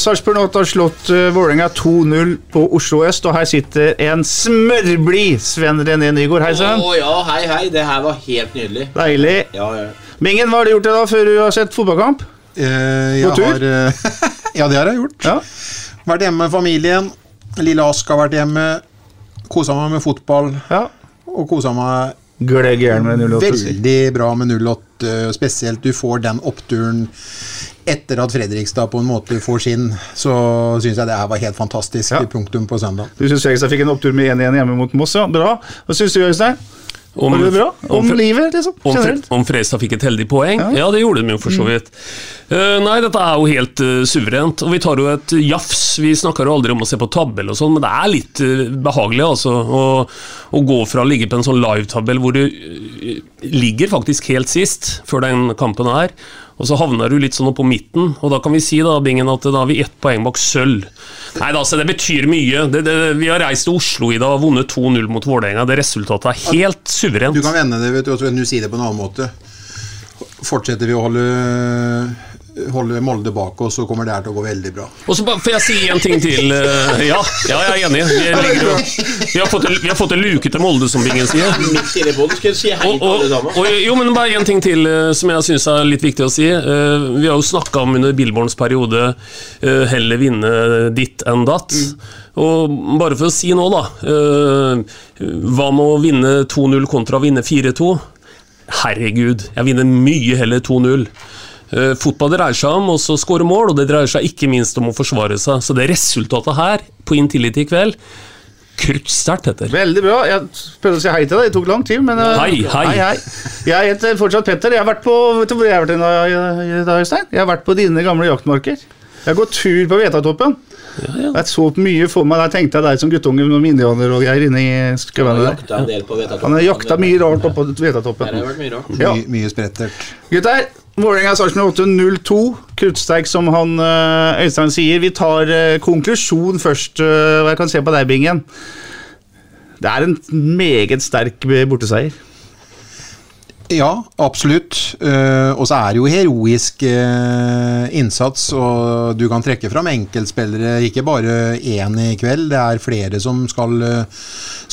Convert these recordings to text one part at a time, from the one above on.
Sarpsborg 8 har slått uh, Vålerenga 2-0 på Oslo øst, og her sitter en smørblid Sven René Nygaard. Hei, sann. Å ja, hei, hei. Det her var helt nydelig. Deilig. Ja, ja. Mingen, hva har du gjort i dag før du har sett fotballkamp? Uh, jeg På tur? Har, uh, ja, det har jeg gjort. Ja. Vært hjemme med familien. Lille Ask har vært hjemme. Kosa meg med fotball. ja. Og kosa meg Gløgg med 08. veldig bra med 08. Spesielt du får den oppturen etter at Fredrikstad på en måte får sin, så syns jeg det her var helt fantastisk. Ja. Punktum på søndag. Du syns Fredrikstad fikk en opptur med 1-1 hjemme mot Moss, ja. Bra. Hva syns du, Øystein? Om, Var det bra? Om, om livet, liksom? om, Generelt? om Fredrikstad fikk et heldig poeng? Ja. Mm. Ja, det gjorde de jo for så vidt. Uh, nei, dette er jo helt uh, suverent. Og vi tar jo et jafs. Vi snakker jo aldri om å se på tabell og sånn, men det er litt uh, behagelig altså, å, å gå fra å ligge på en sånn live-tabell hvor du ligger faktisk helt sist før den kampen her, og så havner du litt sånn oppå midten, og da kan vi si da, Bingen, at da har vi ett poeng bak sølv. Nei da, så det betyr mye. Det, det, vi har reist til Oslo i dag og vunnet 2-0 mot Vålerenga. Det resultatet er helt suverent. Du kan vende det, vet du, og du si det på en annen måte. Fortsetter vi å holde, holde Molde bak oss, så kommer det her til å gå veldig bra. Og så bare, Får jeg si en ting til? eh, Ja, ja jeg er enig. Vi, ligger, vi, har fått vi har fått en luke til Molde, som Bingen sier. Og, og, og, jo, men bare en ting til eh, som jeg syns er litt viktig å si. Eh, Vi har jo snakka om under Billborns periode heller vinne ditt enn datt. Og bare for å si nå, da. eh, Hva med å vinne 2-0 kontra å vinne 4-2? Herregud, jeg vinner mye heller 2-0. Eh, Fotball dreier seg om også å skåre mål, og det dreier seg ikke minst om å forsvare seg. Så det resultatet her, på Intility i kveld, kruttsterkt, Petter. Veldig bra. Jeg prøvde å si hei til deg, det tok lang tid, men uh, Hei, hei. Jeg heter fortsatt Petter. Jeg har vært på Vet du hvor jeg har vært i dag, Øystein? Jeg har vært på dine gamle jaktmarker. Jeg har gått tur på Vetatoppen. Jeg så mye for meg, Der tenkte jeg deg som guttunge med indianer og greier inne i Han skauene har der. Han har jakta mye rart oppå Vetatoppen. Ja. Mye, mye sprettert. Gutter, Vålerenga Sarpsborg 8-0-2. Kruttsterk, som han eh, Øystein sier. Vi tar eh, konklusjon først. hva jeg kan se på deg, Bingen. Det er en meget sterk eh, borteseier. Ja, absolutt. Eh, og så er det jo heroisk eh, innsats, og du kan trekke fram enkeltspillere, ikke bare én i kveld. Det er flere som skal, eh,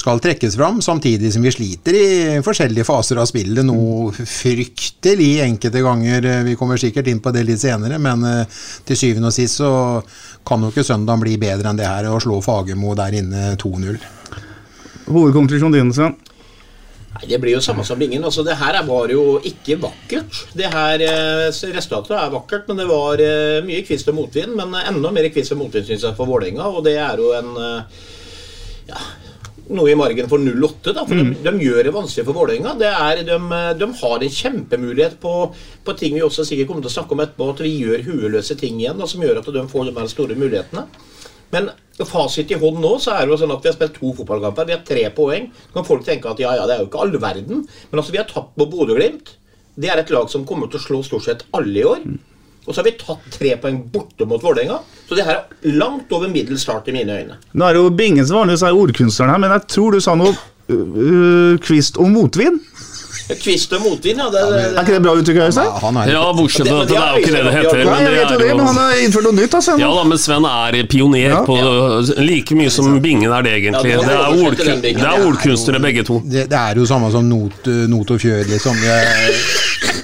skal trekkes fram, samtidig som vi sliter i forskjellige faser av spillet. Noe fryktelig enkelte ganger. Vi kommer sikkert inn på det litt senere, men til syvende og sist så kan jo ikke søndagen bli bedre enn det her å slå Fagermo der inne 2-0. Hovedkonklusjonen din, Sven? Nei, Det blir jo samme som Bingen. Altså, det her er- var jo ikke vakkert. Det her eh, Resultatet er vakkert, men det var eh, mye kvist og motvind. Men eh, enda mer kvist og motvind synes jeg for Vålerenga, og det er jo en ja, noe i margen for 0-8. da, For de, de gjør det vanskelig for Vålerenga. Det er, de, de har en kjempemulighet på, på ting vi også sikkert kommer til å snakke om etterpå, at vi gjør hueløse ting igjen, da, som gjør at de får de her store mulighetene. Men fasit i hånd nå, så er det jo sånn at vi har spilt to fotballkamper. Vi har tre poeng. Så kan folk tenke at ja, ja, det er jo ikke all verden. Men altså, vi har tatt på Bodø-Glimt. Det er et lag som kommer til å slå stort sett alle i år. Og så har vi tatt tre poeng borte mot Vålerenga. Så det her er langt over middels start i mine øyne. Nå er det jo Bingen som vanligvis er ordkunstneren her, men jeg tror du sa noe uh, kvist og motvind. Kvist og motvind, ja. Det, det, Er ikke det bra uttrykk, Øystein? Han er Ja, bortsett fra at det er jo ikke det det heter. Nei, Men jeg det vet jo er det, men han har innført noe nytt. Altså. ja da, men Sven er pioner Ja. på like mye som Bingen er det, egentlig. Ja, det Det er, ordkun det er ordkunstnere, begge to. det, det er jo samme som not, not og fjør, liksom. Det,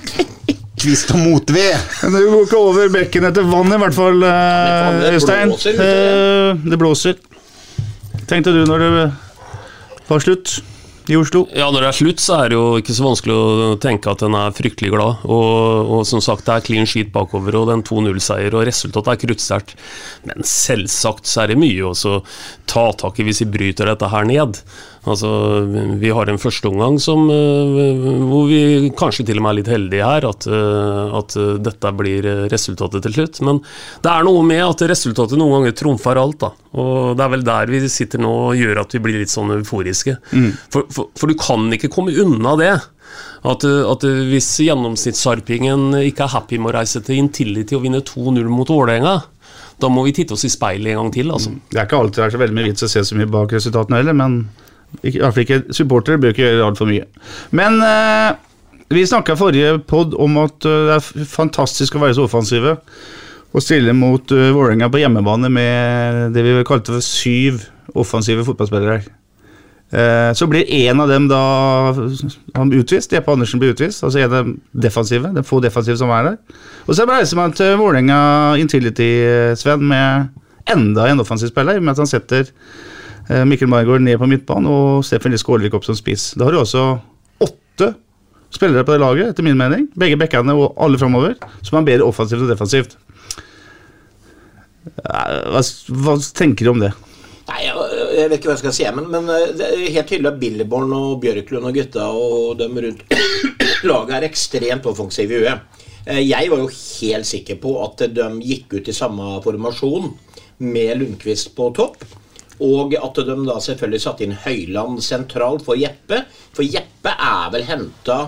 kvist og motved. Men Det går ikke over bekken etter vann, i hvert fall, det Øystein. blåser, vet du Eh, Det blåser. tenkte du når det var slutt i Oslo? Ja, når det er slutt, så er det jo ikke så vanskelig å tenke at en er fryktelig glad. Og, og som sagt, det er clean sheet bakover, og det er en 2-0-seier, og resultatet er kruttsterkt. Men selvsagt så er det mye å ta tak i hvis vi bryter dette her ned. Altså, Vi har en førsteomgang hvor vi kanskje til og med er litt heldige her, at, eh, at, dette blir resultatet til slutt. Men det er noe med at resultatet noen ganger trumfer alt. da. Og Det er vel der vi sitter nå og gjør at vi blir litt sånn euforiske. Mm. For, for, for, du kan ikke komme unna det. At, at hvis gjennomsnittssarpingen ikke er happy med å reise til Intility og vinne 2-0 mot Vålerenga, da må vi titte oss i speilet en gang til. altså. Det er ikke alltid det er så veldig mye vits å se så mye bak resultatene heller, men i hvert fall ikke supportere bør ikke gjøre altfor mye. Men eh, vi snakka forrige pod om at uh, det er fantastisk å være så offensive. Og stille mot uh, Vålerenga på hjemmebane med det vi kalte for syv offensive fotballspillere. Eh, så blir én av dem da han utvist. Jeppe Andersen blir utvist. Altså en av dem defensive. er få defensive som er der. Og så reiser man til Vålerenga Intility, Sven, med enda en offensiv spiller, med at han setter Eh, Mikkel Margaard ned på midtbanen og Steffen Skålvik opp som spiss. Da har du også åtte spillere på det laget, etter min mening. Begge bekkene og alle framover, som er bedre offensivt og defensivt. Hva, hva, tenker du om det? Nei, jeg, jeg, vet ikke hva jeg skal si, men, men eh, det er helt tydelig at Billeborn og Bjørklund og gutta og dem rundt laget er ekstremt offensive i huet. Eh, jeg var jo helt sikker på at de gikk ut i samme formasjon med Lundqvist på topp. Og at de da selvfølgelig satte inn Høyland sentralt for Jeppe. For Jeppe er vel henta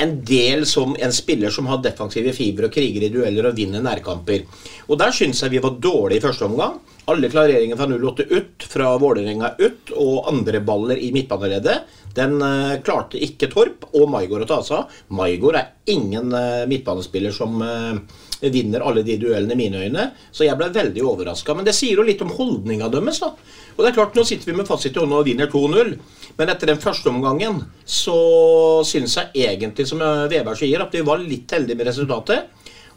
en del som en spiller som har defensive fibre og kriger i dueller og vinner nærkamper. Og Der syns jeg vi var dårlige i første omgang. Alle klareringer fra 08 ut, fra Vålerenga ut, og andre baller i midtbaneleddet. Den uh, klarte ikke Torp og Maigård å ta seg av. Maigård er ingen uh, midtbanespiller som uh, vinner alle de duellene i mine øyne. Så jeg ble veldig overraska. Men det sier jo litt om holdninga deres. da. Og det er klart, Nå sitter vi med fasit i hånda og vinner 2-0. Men etter den første omgangen så syns jeg egentlig, som Veberg sier, at vi var litt heldige med resultatet.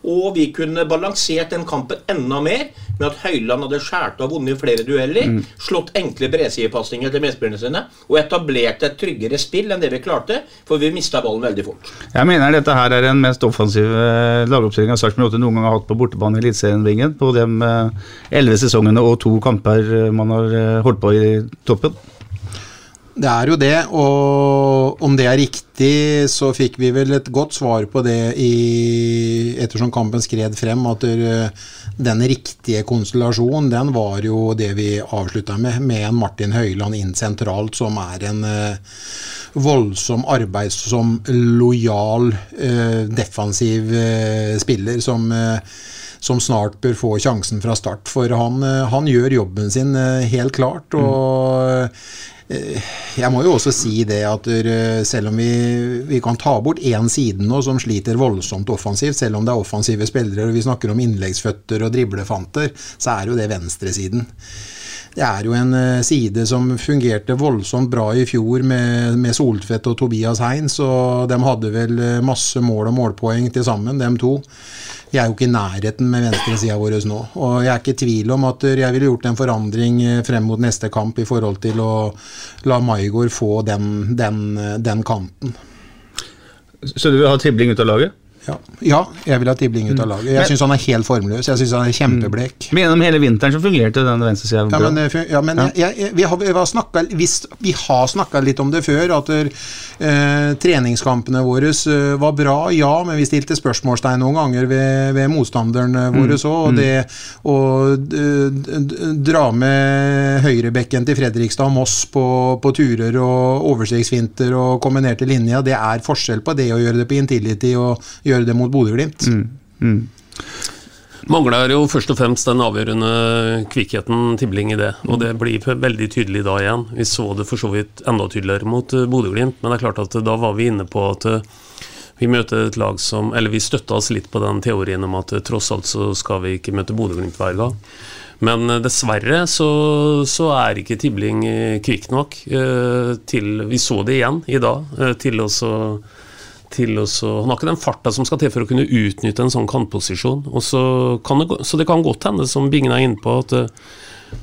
Og vi kunne balansert den kampen enda mer med at Høyland hadde skåret og vunnet flere dueller, mm. slått enkle bredsidepasninger til medspillerne sine og etablert et tryggere spill enn det vi klarte, for vi mista ballen veldig fort. Jeg mener dette her er den mest offensive eh, lagoppstillinga Sarpsborg 8 noen gang har hatt på bortebane i Eliteserien på de eh, elleve sesongene og to kamper eh, man har holdt på i toppen. Det er jo det, og om det er riktig, så fikk vi vel et godt svar på det i, ettersom kampen skred frem, at den riktige konstellasjonen, den var jo det vi avslutta med, med en Martin Høiland inn sentralt, som er en eh, voldsom arbeidsom, lojal, eh, defensiv eh, spiller som som snart bør få sjansen fra start. For han, han gjør jobben sin helt klart. og Eh, jeg må jo også si det at eh, selv om vi, vi kan ta bort én side nå som sliter voldsomt offensivt, selv om det er offensive spillere og vi snakker om innleggsføtter og driblefanter, så er jo det venstresiden. Det er jo en eh, side som fungerte voldsomt bra i fjor med, med Soltvedt og Tobias Heins, og de hadde vel masse mål og målpoeng til sammen, dem to. Jeg er jo ikke i nærheten med venstresida vår nå. Og jeg er ikke i tvil om at jeg ville gjort en forandring eh, frem mot neste kamp i forhold til å la Maigård få den, den, den kanten. Så du vil ha tribling ut av laget? Ja. ja, jeg vil ha Tibling ut av laget. Jeg syns han er helt formløs. Jeg syns han er kjempeblek. Men gjennom hele vinteren så fungerte den venstresida bra. Ja, men, ja, men ja. Jeg, jeg, vi har, vi har snakket, vi har snakka litt om det før, at eh, treningskampene våre eh, var bra, ja, men vi stilte spørsmålstegn noen ganger ved, ved motstanderen våre òg. Mm. Og mm. det å dra med høyrebekken til Fredrikstad og Moss på, på turer og overstegsfinter og kombinerte linja, det er forskjell på det å gjøre det på Intility og gjøre gjøre det mot Bodø-Glimt. Mm. Mm. Mangler jo først og fremst den avgjørende kvikkheten Tibling i det. Og det blir veldig tydelig da igjen. Vi så det for så vidt enda tydeligere mot eh, Bodø-Glimt, men det er klart at da var vi inne på at eh, vi møter et lag som Eller vi støtta oss litt på den teorien om at eh, tross alt så skal vi ikke møte Bodø-Glimt hver gang. Men dessverre så, så er ikke Tibling kvikk nok eh, til Vi så det igjen i dag, eh, til å til å Han har ikke den farta som skal til for å kunne utnytte en sånn kantposisjon. Så, kan det, så det kan godt hende, som Bingen er inne på, at,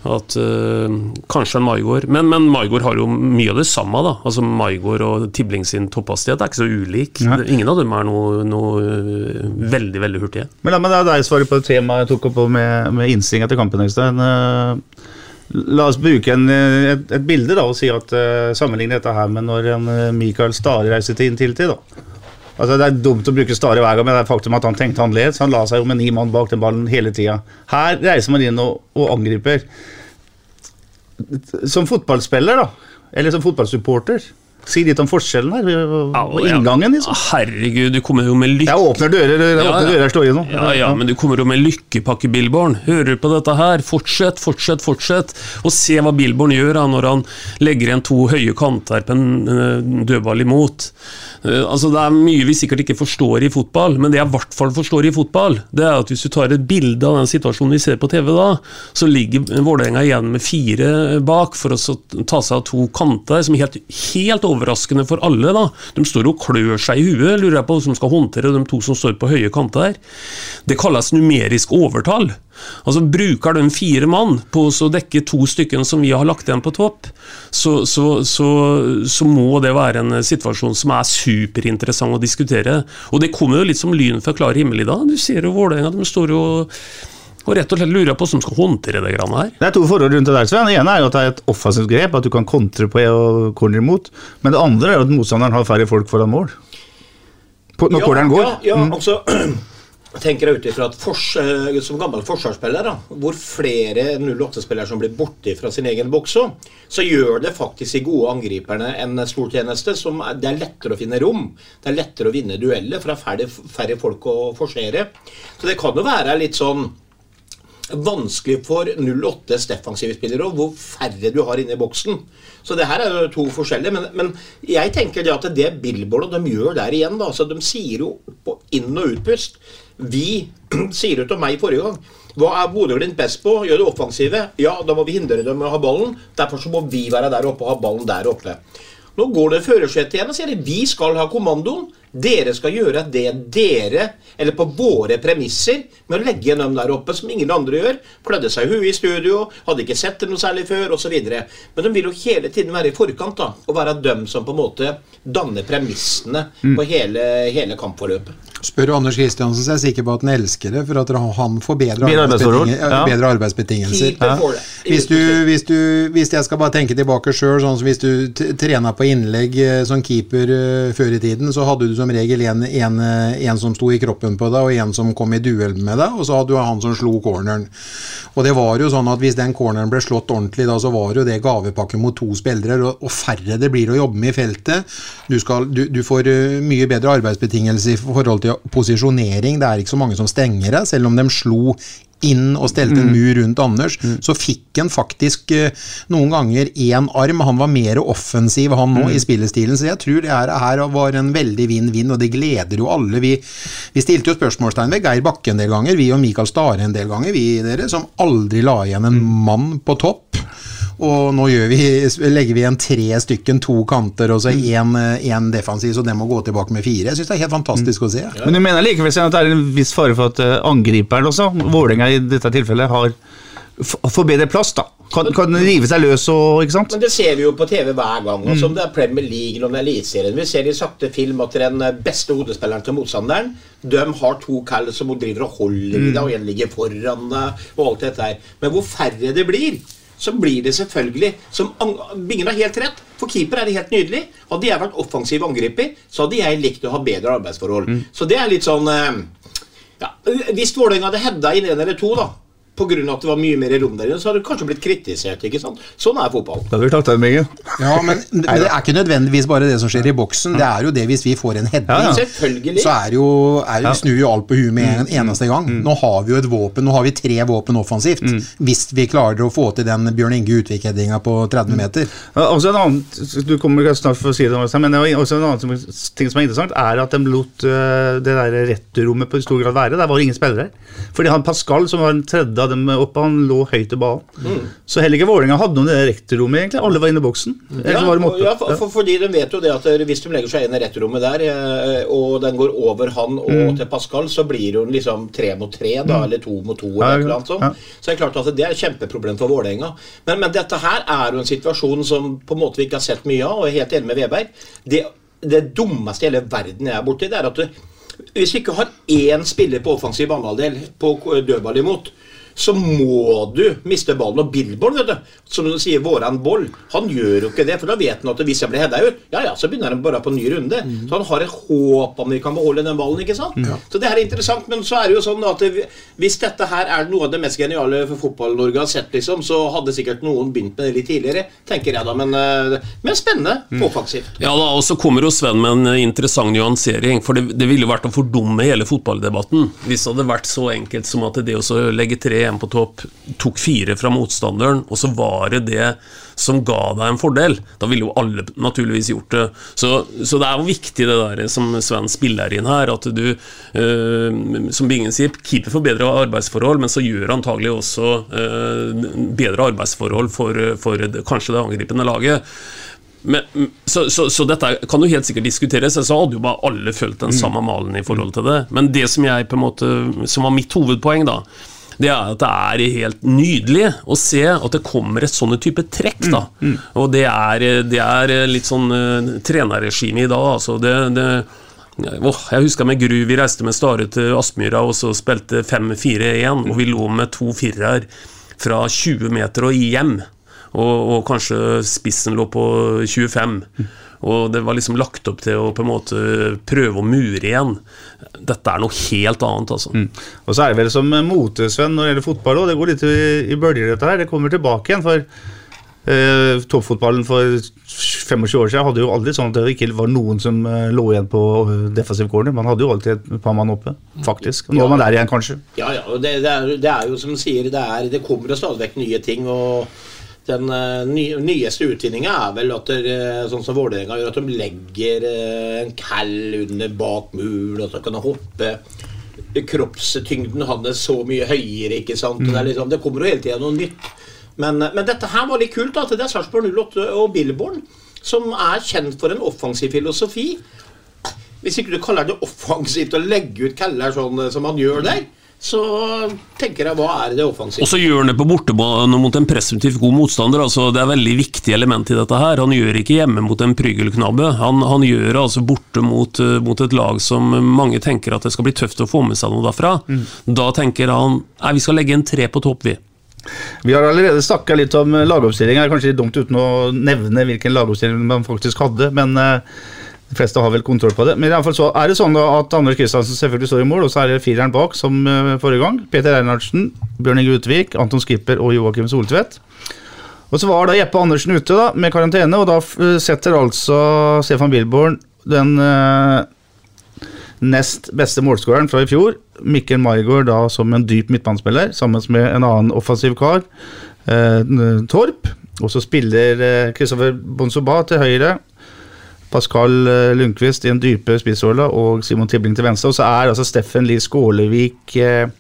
At uh, Kanskje en Maigård. Men, men Maigård har jo mye av det samme. da Altså Maigård og Tibling sin topphastighet er ikke så ulik. Nei. Ingen av dem er noe, noe eh, veldig veldig hurtige. Men la meg da deg svare på et tema jeg tok opp med, med innstillinga til kampen. Øystein. Eh, La oss bruke en, eh, et, et bilde da og si at uh, sammenligne dette her med når en Michael Mikael Stare reiser til Intility. da. Altså Det er dumt å bruke Stare hver gang, men det er faktum at han tenkte annerledes. Han la seg jo med ni mann bak den ballen hele tida. Her reiser man inn og, og angriper. Som fotballspiller, da, eller som fotballsupporter, si litt om forskjellen her. Og, og inngangen, liksom. Herregud, du kommer jo med lykke... Jeg åpner dører, jeg åpner dører jeg står i nå. Ja, ja, men du kommer jo med lykkepakke, Billborn. Hører du på dette her? Fortsett, fortsett, fortsett. Og se hva Billborn gjør når han legger igjen to høye kanter på en eh, dødball imot. Eh, altså, Det er mye vi sikkert ikke forstår i fotball, men det jeg i hvert fall forstår i fotball, det er at hvis du tar et bilde av den situasjonen vi ser på TV da, så ligger Vålerenga igjen med fire bak for å ta seg av to kanter, som er helt, helt overraskende for alle. da. De står og klør seg i huet, lurer jeg på, som skal håndtere de to som står på høye kanter. Det kalles numerisk overtall. Altså Bruker de fire mann på å dekke to stykker som vi har lagt igjen på topp, så, så, så, så må det være en situasjon som er superinteressant å diskutere. Og det kommer jo litt som lyn fra klar himmel i dag. Du ser jo Vålerenga, de står jo og rett og slett lurer på hvordan skal håndtere det grann her. Det er to forhold rundt det der. Sven. Det ene er at det er et offensivt grep, at du kan kontre på og corner imot. Men det andre er at motstanderen har færre folk foran mål. På, når corneren går. Ja, ja Mm. altså tenker jeg ut ifra at fors, eh, Som gammel forsvarsspiller, da, hvor flere 08-spillere som blir borte fra sin egen boks, så gjør det faktisk de gode angriperne en stor tjeneste. Som er, det er lettere å finne rom. Det er lettere å vinne dueller, for det er færre, færre folk å forsere. Så det kan jo være litt sånn vanskelig for 08s defensive spillere og hvor færre du har inne i boksen. Så det her er jo to forskjellige. Men, men jeg tenker det at det Billboard de gjør der igjen, da, altså de sier jo på inn- og utpust Vi sier jo til meg forrige gang hva er Bodø-Glimt best på? Gjør det offensive? Ja, da må vi hindre dem i å ha ballen. Derfor så må vi være der oppe og ha ballen der oppe. Nå går det førersetet igjen og sier de, vi skal ha kommandoen. Dere skal gjøre det dere, eller på våre premisser, med å legge dem der oppe, som ingen andre gjør. Klødde seg i huet i studio, hadde ikke sett det noe særlig før, osv. Men de vil jo hele tiden være i forkant, da, og være dem som på en måte danner premissene Mm. på hele, hele kampforløpet. Spør du Anders Kristiansen, så er jeg sikker på at han elsker det, for at han får bedre, arbeidsbetingelser. ja. bedre arbeidsbetingelser. Det. Hvis, du, hvis, du, hvis jeg skal bare tenke tilbake sjøl, sånn som hvis du trena på innlegg eh, som keeper eh, før i tiden, så hadde du som regel en, en, eh, en som sto i kroppen på deg, og en som kom i duell med deg, og så hadde du han som slo corneren. Og det var jo sånn at hvis den corneren ble slått ordentlig, da, så var jo det gavepakke mot to spillere, og, og færre det blir å jobbe med i feltet. Du, skal, du, du får mye bedre arbeidsbetingelser i forhold til posisjonering. Det er ikke så mange som stenger det, selv om de slo inn og stelte en mur rundt Anders, så fikk han faktisk eh, noen ganger én arm. Han var mer offensiv han nå i spillestilen, så jeg tror det her, her var en veldig vinn-vinn, og det gleder jo alle. Vi, vi stilte jo spørsmålstegn ved Geir Bakke en del ganger, vi og Mikael Stare en del ganger, vi dere, som aldri la igjen en mann på topp. Og nå gjør vi, legger vi igjen tre stykken, to kanter og så én defensiv, så den må gå tilbake med fire. Jeg syns det er helt fantastisk å se. Men du mener likevel at det er en viss fare for at eh, angriperen også, Vålerenga i dette tilfellet, har får bedre plass, da? Kan, kan rive seg løs og Ikke sant? Men det ser vi jo på TV hver gang. Altså, Om det er Premier League eller om det er Eliteserien. Vi ser i sakte film at den eh, beste hodespilleren til motstanderen De har to kall som driver og holder i det, og en ligger foran og alt dette her. Men hvor færre det blir, så blir det selvfølgelig som Bingen har helt rett. For keeper er det helt nydelig. Hadde jeg vært offensiv angriper, så hadde jeg likt å ha bedre arbeidsforhold. Så det er litt sånn eh, ja, Hvis Vålerenga hadde hedda inn en eller to, da på grunn av at det var mye mer rom der inne, så hadde det kanskje blitt kritisert. ikke sant? Sånn er fotball. Da har vi tatt den, Bingen. Ja, men, men det er ikke nødvendigvis bare det som skjer i boksen. Det er jo det hvis vi får en heading. Ja, ja. Så er jo, er, jo, snur jo alt på huet med en eneste gang. Nå har vi jo et våpen, nå har vi tre våpen offensivt. Hvis vi klarer å få til den Bjørn Inge Utvik-headinga på 30 meter. Ja, Også en annen, du kommer snart for å si det, men det også en annen ting som er interessant, er at de lot eh, det der retturrommet på stor grad være. Der var det ingen spillere. Fordi han Pascal, som var den tredje av dem oppe, han lå høyt i banen. Mm. Så heller ikke Vålerenga hadde noen i det rektorrommet, egentlig. Alle var inne i boksen. Ja, var de oppe. ja, for, for, fordi de vet jo det at eh, hvis de legger seg inn i retterommet der, eh, og den går over han og Mm. til Pascal, så blir hun liksom tre mot tre, da, Mm. eller to mot to, eller ja, annet sånt. ja. Så det er klart at det er et kjempeproblem for Vålerenga. Men, men dette her er jo en situasjon som på en måte vi ikke har sett mye av, og jeg er helt enig med Veberg. Det, det dummeste i hele verden jeg er borti, det er at du, hvis vi ikke har én spiller på offensiv banehalvdel på dødball imot, så må du miste ballen. Og Billborn, vet du, som du sier, våran boll, han gjør jo ikke det. For da vet han at hvis jeg blir heada ut, ja ja, så begynner han bare på en ny runde. Så han har et håp om vi kan beholde den ballen, ikke sant? Så det her er interessant. Men så er det jo sånn at hvis dette her er noe av det mest geniale for Fotball-Norge har sett, liksom, så hadde sikkert noen begynt med det litt tidligere, tenker jeg da. Men, eh, men spennende. Offensivt. Ja da, og så kommer jo Sven med en eh, interessant nyansering, for det, det ville vært å fordumme hele fotballdebatten hvis det hadde vært så enkelt som at det å legge tre igjen på topp tok fire fra motstanderen, og så var det det som ga deg en fordel. Da ville jo alle naturligvis gjort det. Så, så det er jo viktig det der som Sven spiller inn her, at du, eh, som Bingen sier, keeper får bedre arbeidsforhold, men så gjør antagelig også eh, bedre arbeidsforhold for, for det, kanskje det angripende laget. Men, så, så, så dette kan jo helt sikkert diskuteres. Så hadde jo bare alle følt den samme malen i forhold til det. Men det som jeg på en måte Som var mitt hovedpoeng, da, det er at det er helt nydelig å se at det kommer et sånne type trekk. da Og det er, det er litt sånn uh, trenerregime i dag. Altså det, det Oh, jeg husker med Gru, vi reiste med Stare til Aspmyra og så spilte 5-4-1, og vi lå med to firer fra 20 meter og hjem. Og, og kanskje spissen lå på 25. Og det var liksom lagt opp til å på en måte prøve å mure igjen. Dette er noe helt annet, altså. Og så er det vel som motesvenn når det gjelder fotball òg. Det går litt i, i bølger, dette her. Det kommer tilbake igjen. For eh, toppfotballen for 25 år siden hadde jo aldri sånn at det ikke var noen som eh, lå igjen på eh, defensiv corner. Man hadde jo alltid et par mann oppe, faktisk. Nå er man der igjen, kanskje. Ja, ja. Det, det, er, det er jo som du sier, det, er, det kommer jo stadig vekk nye ting. og den eh, nyeste utvinninga er vel at der, sånn som Vålerenga gjør, at de legger eh, en kall under bak mul, og så kan de hoppe. Kroppstyngden hans så mye høyere, ikke sant. Mm. Det, liksom, det kommer jo hele tida noe nytt. Men, men dette her var litt kult. da, Det er Sarpsborg 08 og Billborn, som er kjent for en offensiv filosofi. Hvis ikke du kaller det offensivt å legge ut Keller sånn som han gjør der, så tenker jeg hva er det offensivt? Og så gjør han det på bortebane mot en presumptivt god motstander. altså Det er veldig viktig element i dette. her Han gjør ikke hjemme mot en prygelknabbe. Han, han gjør det altså borte mot, eh, mot et lag som mange tenker at det skal bli tøft å få med seg noe derfra. Da tenker han nei, vi skal legge en tre på topp, vi. Vi har allerede snakka litt om lagoppstilling. Det er kanskje litt dumt uten å nevne hvilken lagoppstilling man faktisk hadde, men eh, de fleste har vel kontroll på det. Men i alle fall så er det sånn da at Anders Kristiansen selvfølgelig står i mål, og så er det fireren bak som eh, forrige gang. Peter Reinhardsen, Bjørn Inge Utvik, Anton Skipper og Joakim Soltvedt. Og så var da Jeppe Andersen ute da, med karantene, og da eh, setter altså Stefan Bilborn den eh, nest beste målskåreren fra i fjor. Mikkel Maigård da som en dyp midtbanespiller, sammen med en annen offensiv kar, eh, Torp. Og så spiller Kristoffer Bonsoba til høyre. Pascal eh, Lundqvist i en dype spissrolle og Simon Tibling til venstre. Og så er altså Steffen Lie Skålevik eh,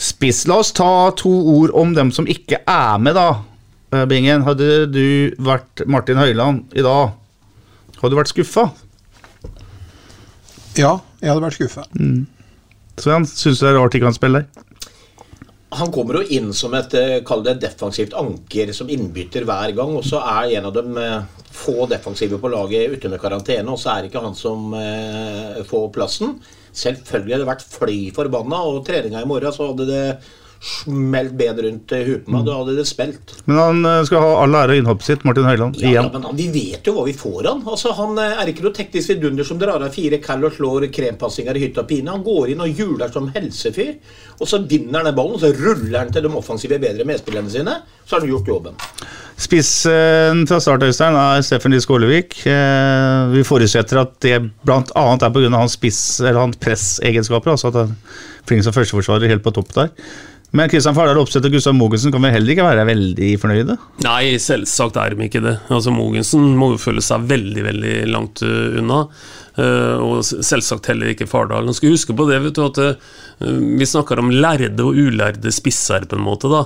spiss. La oss ta to ord om dem som ikke er med, da. Eh, Bingen, hadde du vært Martin Høiland i dag, hadde du vært skuffa? Ja, jeg hadde vært skuffa. Sven, syns du det er rart ikke han spiller? Han kommer jo inn som et kall det defensivt anker som innbytter hver gang. Og så er en av dem få defensive på laget ute med karantene, og så er det ikke han som eh, får plassen. Selvfølgelig hadde det vært fly forbanna, og treninga i morgen så hadde det smelt ben rundt hupen huet på meg. Da hadde det spilt. Men han eh, skal ha all ære av innhoppet sitt, Martin Høiland, Ja, ja, men han- Vi vet jo hva vi får han. Altså, han eh, er ikke noe teknisk vidunder som drar av fire kall og slår krempassinger i hytta og pine. Han går inn og juler som helsefyr, og så vinner han den ballen, og så ruller han til de offensive bedre medspillerne sine. Så har han gjort jobben. Spissen fra start Øystein, er Steffen Lie Skålevik. Eh, Vi forutsetter at det bl.a. er pga. hans spiss- eller hans pressegenskaper. Altså at han er flink som førsteforsvarer helt på topp der. Men Kristian Fardal Opseth og Gustav Mogensen kan vel heller ikke være veldig fornøyde? Nei, selvsagt er de ikke det. Altså Mogensen må jo føle seg veldig veldig langt uh, unna. Eh, og selvsagt heller ikke Fardal. Nå skal huske på det, vet du, at eh, vi snakker om lærde og ulærde spisser, på en måte. da.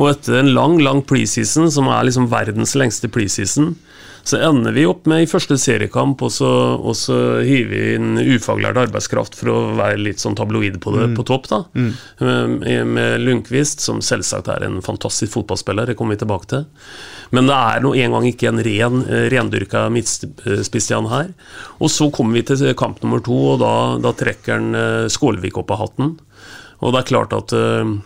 Og etter en lang, lang preseason, som er liksom verdens lengste preseason, så ender vi opp med i første seriekamp, og så, og så hiver vi inn ufaglært arbeidskraft for å være litt sånn tabloid på det Mm. på topp. da. Mm. Med, med Lundqvist, som selvsagt er en fantastisk fotballspiller, det kommer vi tilbake til. Men det er nå en gang ikke en ren, eh, rendyrka midtspissstjerne her. Og så kommer vi til kamp nummer to, og da, da trekker han eh, Skålvik opp av hatten. Og det er klart at eh,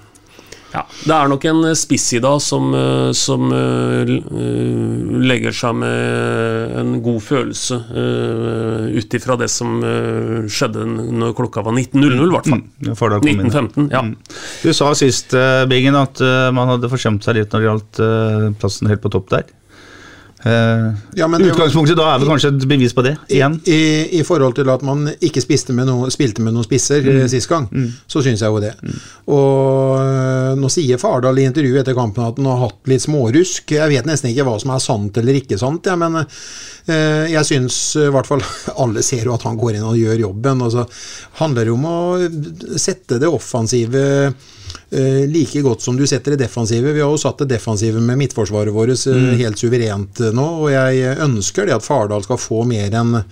ja, Det er nok en spiss i dag som, eh, som uh, eh, legger seg med en god følelse uh, ut ifra det som uh, skjedde når klokka var 19.00, i hvert fall. Ja, Fardal kom inn. 1915, ja. Mm. Du sa sist, eh, Bingen, at eh, man hadde forsømt seg litt når det gjaldt eh, plassen helt på topp der. Eh, Ja, men det var- utgangspunktet da er vel kanskje et bevis på det, igjen? I, I forhold til at man ikke med noe, spilte med noen spisser Mm. eh, sist gang, så syns jeg jo det. Og øh, nå sier Fardal i intervjuet etter kampen at han har hatt litt smårusk. Jeg vet nesten ikke hva som er sant eller ikke sant, ja, men uh, jeg syns i hvert fall alle ser jo at han går inn og gjør jobben. Og så handler det om å sette det offensive eh, like godt som du setter det defensive. Vi har jo satt det defensive med midtforsvaret vårt eh, Mm. helt suverent eh, nå, og jeg ønsker det at Fardal skal få mer enn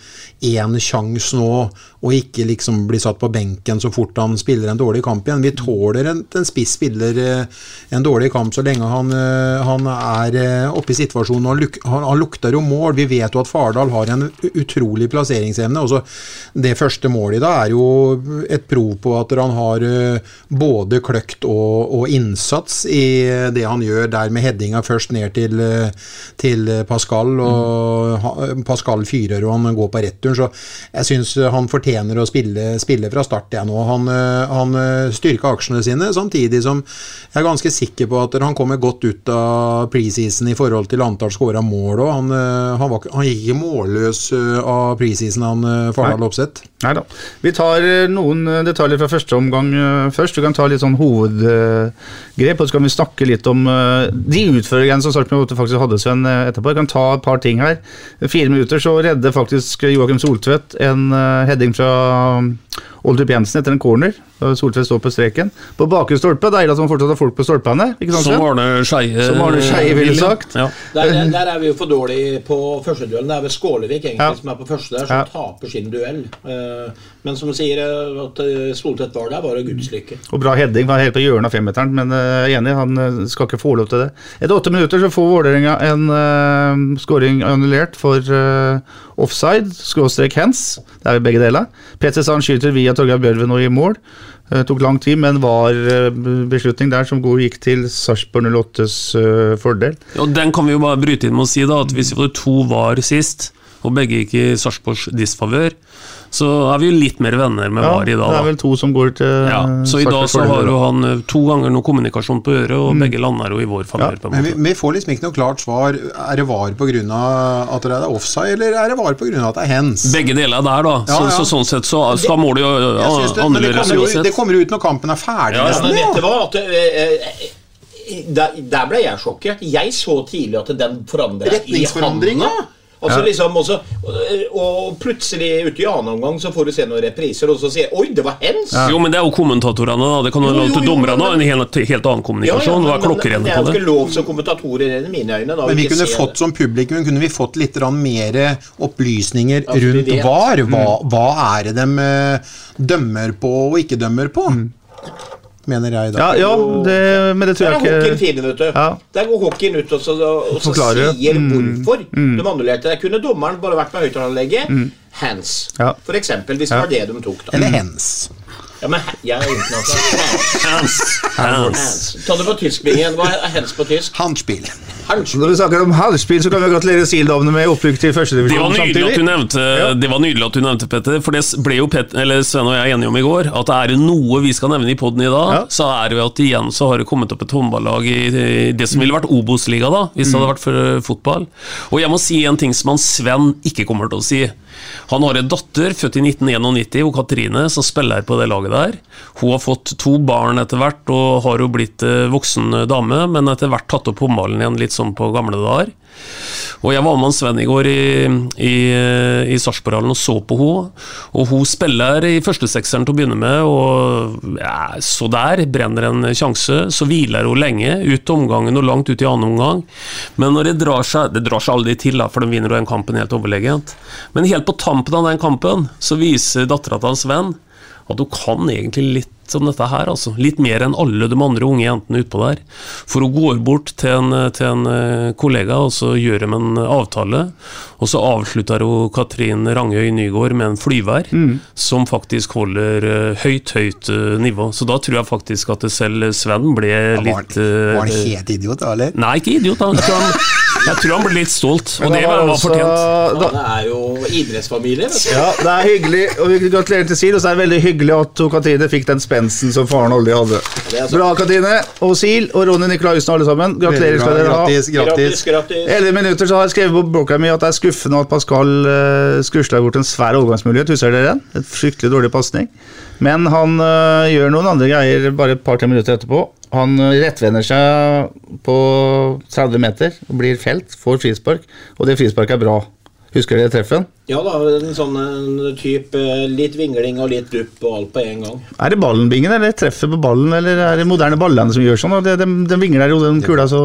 én sjanse nå, og ikke liksom bli satt på benken så fort han spiller en dårlig kamp igjen. Vi tåler en, en spiss spiller eh, en dårlig kamp så lenge han, eh, han er eh, oppe i situasjonen. Han, luk, han, han lukter jo mål. Vi vet jo at Fardal har en utrolig plasseringsevne. Også det første målet i dag er jo et prov på at han har både kløkt og, og innsats i det han gjør der med headinga først ned til, til Pascal. og mm. Pascal fyrer og han går på returen, så jeg syns han fortjener å spille, spille fra start. igjen nå. Han, eh, han eh, styrka aksjene sine, samtidig som jeg er ganske sikker på at han kommer godt ut av preseason i forhold til antall skåra mål. òg. han, eh, han, han gikk ikke målløs av preseason, han Fardal Opseth. Nei da. Vi tar noen detaljer fra første omgang først. Vi kan ta litt sånn hovedgrep, og så kan vi snakke litt om de utføringene som Sarpsborg 8 faktisk hadde, Sven, etterpå. Jeg kan ta et par ting her. Fire minutter så redder faktisk Joakim Soltvedt en heading fra um, Oldrup Jensen etter en corner. da Soltvedt står på streken. På bakre stolpe, deilig at man fortsatt har folk på stolpene. Ikke sant, Som? Arne Skeie ville sagt. Ja. Der, der, der er vi jo for dårlige på førsteduellen. Det er vel Skålevik egentlig Ja. som er på første der, som Ja. taper sin duell. Eh, men som sier eh, at eh, Soltvedt var der, var det Guds lykke. Og bra heading, var helt på hjørnet av femmeteren, men jeg er enig, han skal ikke få lov til det. Etter åtte minutter så får Vålerenga en uh, scoring annullert for uh, offside, skråstrek hands. Det er jo begge deler. Petter Sand skyter via Torgeir Bjørven og i mål. Det tok lang tid, men var eh, beslutning der som god gikk til Sarpsborg 08s eh, fordel. Og Den kan vi jo bare bryte inn med å si da at hvis vi hadde to var sist, og begge gikk i Sarpsborgs disfavør, så er vi jo litt mer venner med Ja, var i dag. det er vel to som går til Ja, så i dag så har jo han eh, to ganger noe kommunikasjon på øret, og Mm. begge lander jo i vår på en Men vi, vi får liksom ikke noe klart svar. Er det var pga. at det er offside, eller er det var pga. at det er hens? Begge deler der, da. Ja, så, ja. så sånn sett så skal målet jo Jeg ja, synes det, men det kommer, jo, uansett. det kommer ut når kampen er ferdig. Ja, nesten, men vet du hva? At, øh, øh, der, der ble jeg sjokkert. Jeg så tidlig at den forandra i ja. Altså Ja. liksom, og, og plutselig ute i annen omgang så får du se noen repriser, og så sier Oi, det var hens! Jo, men det er jo kommentatorene, da. Det kan jo Jo, lov jo, til dommerne men- en helt, helt annen kommunikasjon. Hva er det er på jo det? ikke lov som kommentatorer i mine øyne. Da, Men vi kunne fått det. som publikum kunne vi fått litt mer opplysninger altså, rundt. VAR. Hva, hva er det de eh, dømmer på og ikke dømmer på? Mener jeg da. Ja, ja det, men det tror Der er jeg hockeyen ikke fin, vet du. Ja. Der går hockeyen ut og så, og så sier Mm. hvorfor Mm. de annullerte. Der kunne dommeren bare vært med høyttaleranlegget. Mm. Hands. Ja. For eksempel, hvis det var det de tok. da. Eller hens. Ja, men jeg er internasjonal. Hands. Hands. Hands. Ta det på tysk, Bingen. Hva er hands på tysk? Handspill. Hands. Når vi snakker om halvspill, så kan vi gratulere Sildovne med opprykk til førstedivisjon samtidig. at du nevnte, det var nydelig at du nevnte Petter, for det ble jo Pet, eller Sven og jeg enige om i går, at er det noe vi skal nevne i poden i dag, Ja. så er det at igjen så har det kommet opp et håndballag i, i det som ville vært Obos-liga, da, hvis det hadde vært for eh, fotball. Og jeg må si en ting som han Sven ikke kommer til å si. Han har en datter, født i 1991, og Katrine, som spiller på det laget der. Hun har fått to barn etter hvert, og har jo blitt eh, voksen dame, men etter hvert tatt opp håndballen igjen litt sånn som på gamle dager. Og jeg var med Sven i går i, i, i Sarpsborghallen og så på henne. Og hun spiller i førstesekseren til å begynne med, og ja, så der, brenner en sjanse. Så hviler hun lenge, ut omgangen og langt ut i annen omgang. Men når det drar seg Det drar seg aldri til, da, for de vinner jo den kampen helt overlegent. Men helt på tampen av den kampen så viser dattera til Sven at hun kan egentlig litt om dette her, altså. Litt mer enn alle de andre unge jentene utpå der. For hun går bort til en, til en eh, kollega, og så gjør de en avtale. Og så avslutter hun Katrin Rangøy Nygård med en flyvær som faktisk holder eh, høyt, høyt eh, nivå. Så da tror jeg faktisk at selv Sven ble var, litt eh, var han helt idiot, da, eller? Nei, ikke idiot. Jeg han, jeg tror han ble litt stolt, og det var, også- fortjent. Han Det er jo idrettsfamilie. Ja, det er hyggelig, og vi gratulerer til Sil. Og så er det veldig hyggelig at to Katrine fikk den spensen som faren aldri hadde. Er. Bra, Katrine. Og Sil og Ronny Nikolaisen, alle sammen. Gratulerer skal dere ha. Grattis, Grattis, grattis. grattis. 11 minutter så har jeg skrevet på blokka mi at det er skuffende at Pascal uh, skusla bort en svær overgangsmulighet. Husker dere den? Et fryktelig dårlig pasning. Men han eh, gjør noen andre greier bare et par-tre minutter etterpå. Han eh, rettvender seg på 30 meter blir felt, får frispark, og det frisparket er bra. Husker dere treffen? Ja da, en sånn en type eh, litt vingling og litt dupp og alt på en gang. Er det ballenbingen, eller treffet på ballen, eller er det moderne ballene som gjør sånn? Den De, de vingler jo den kula så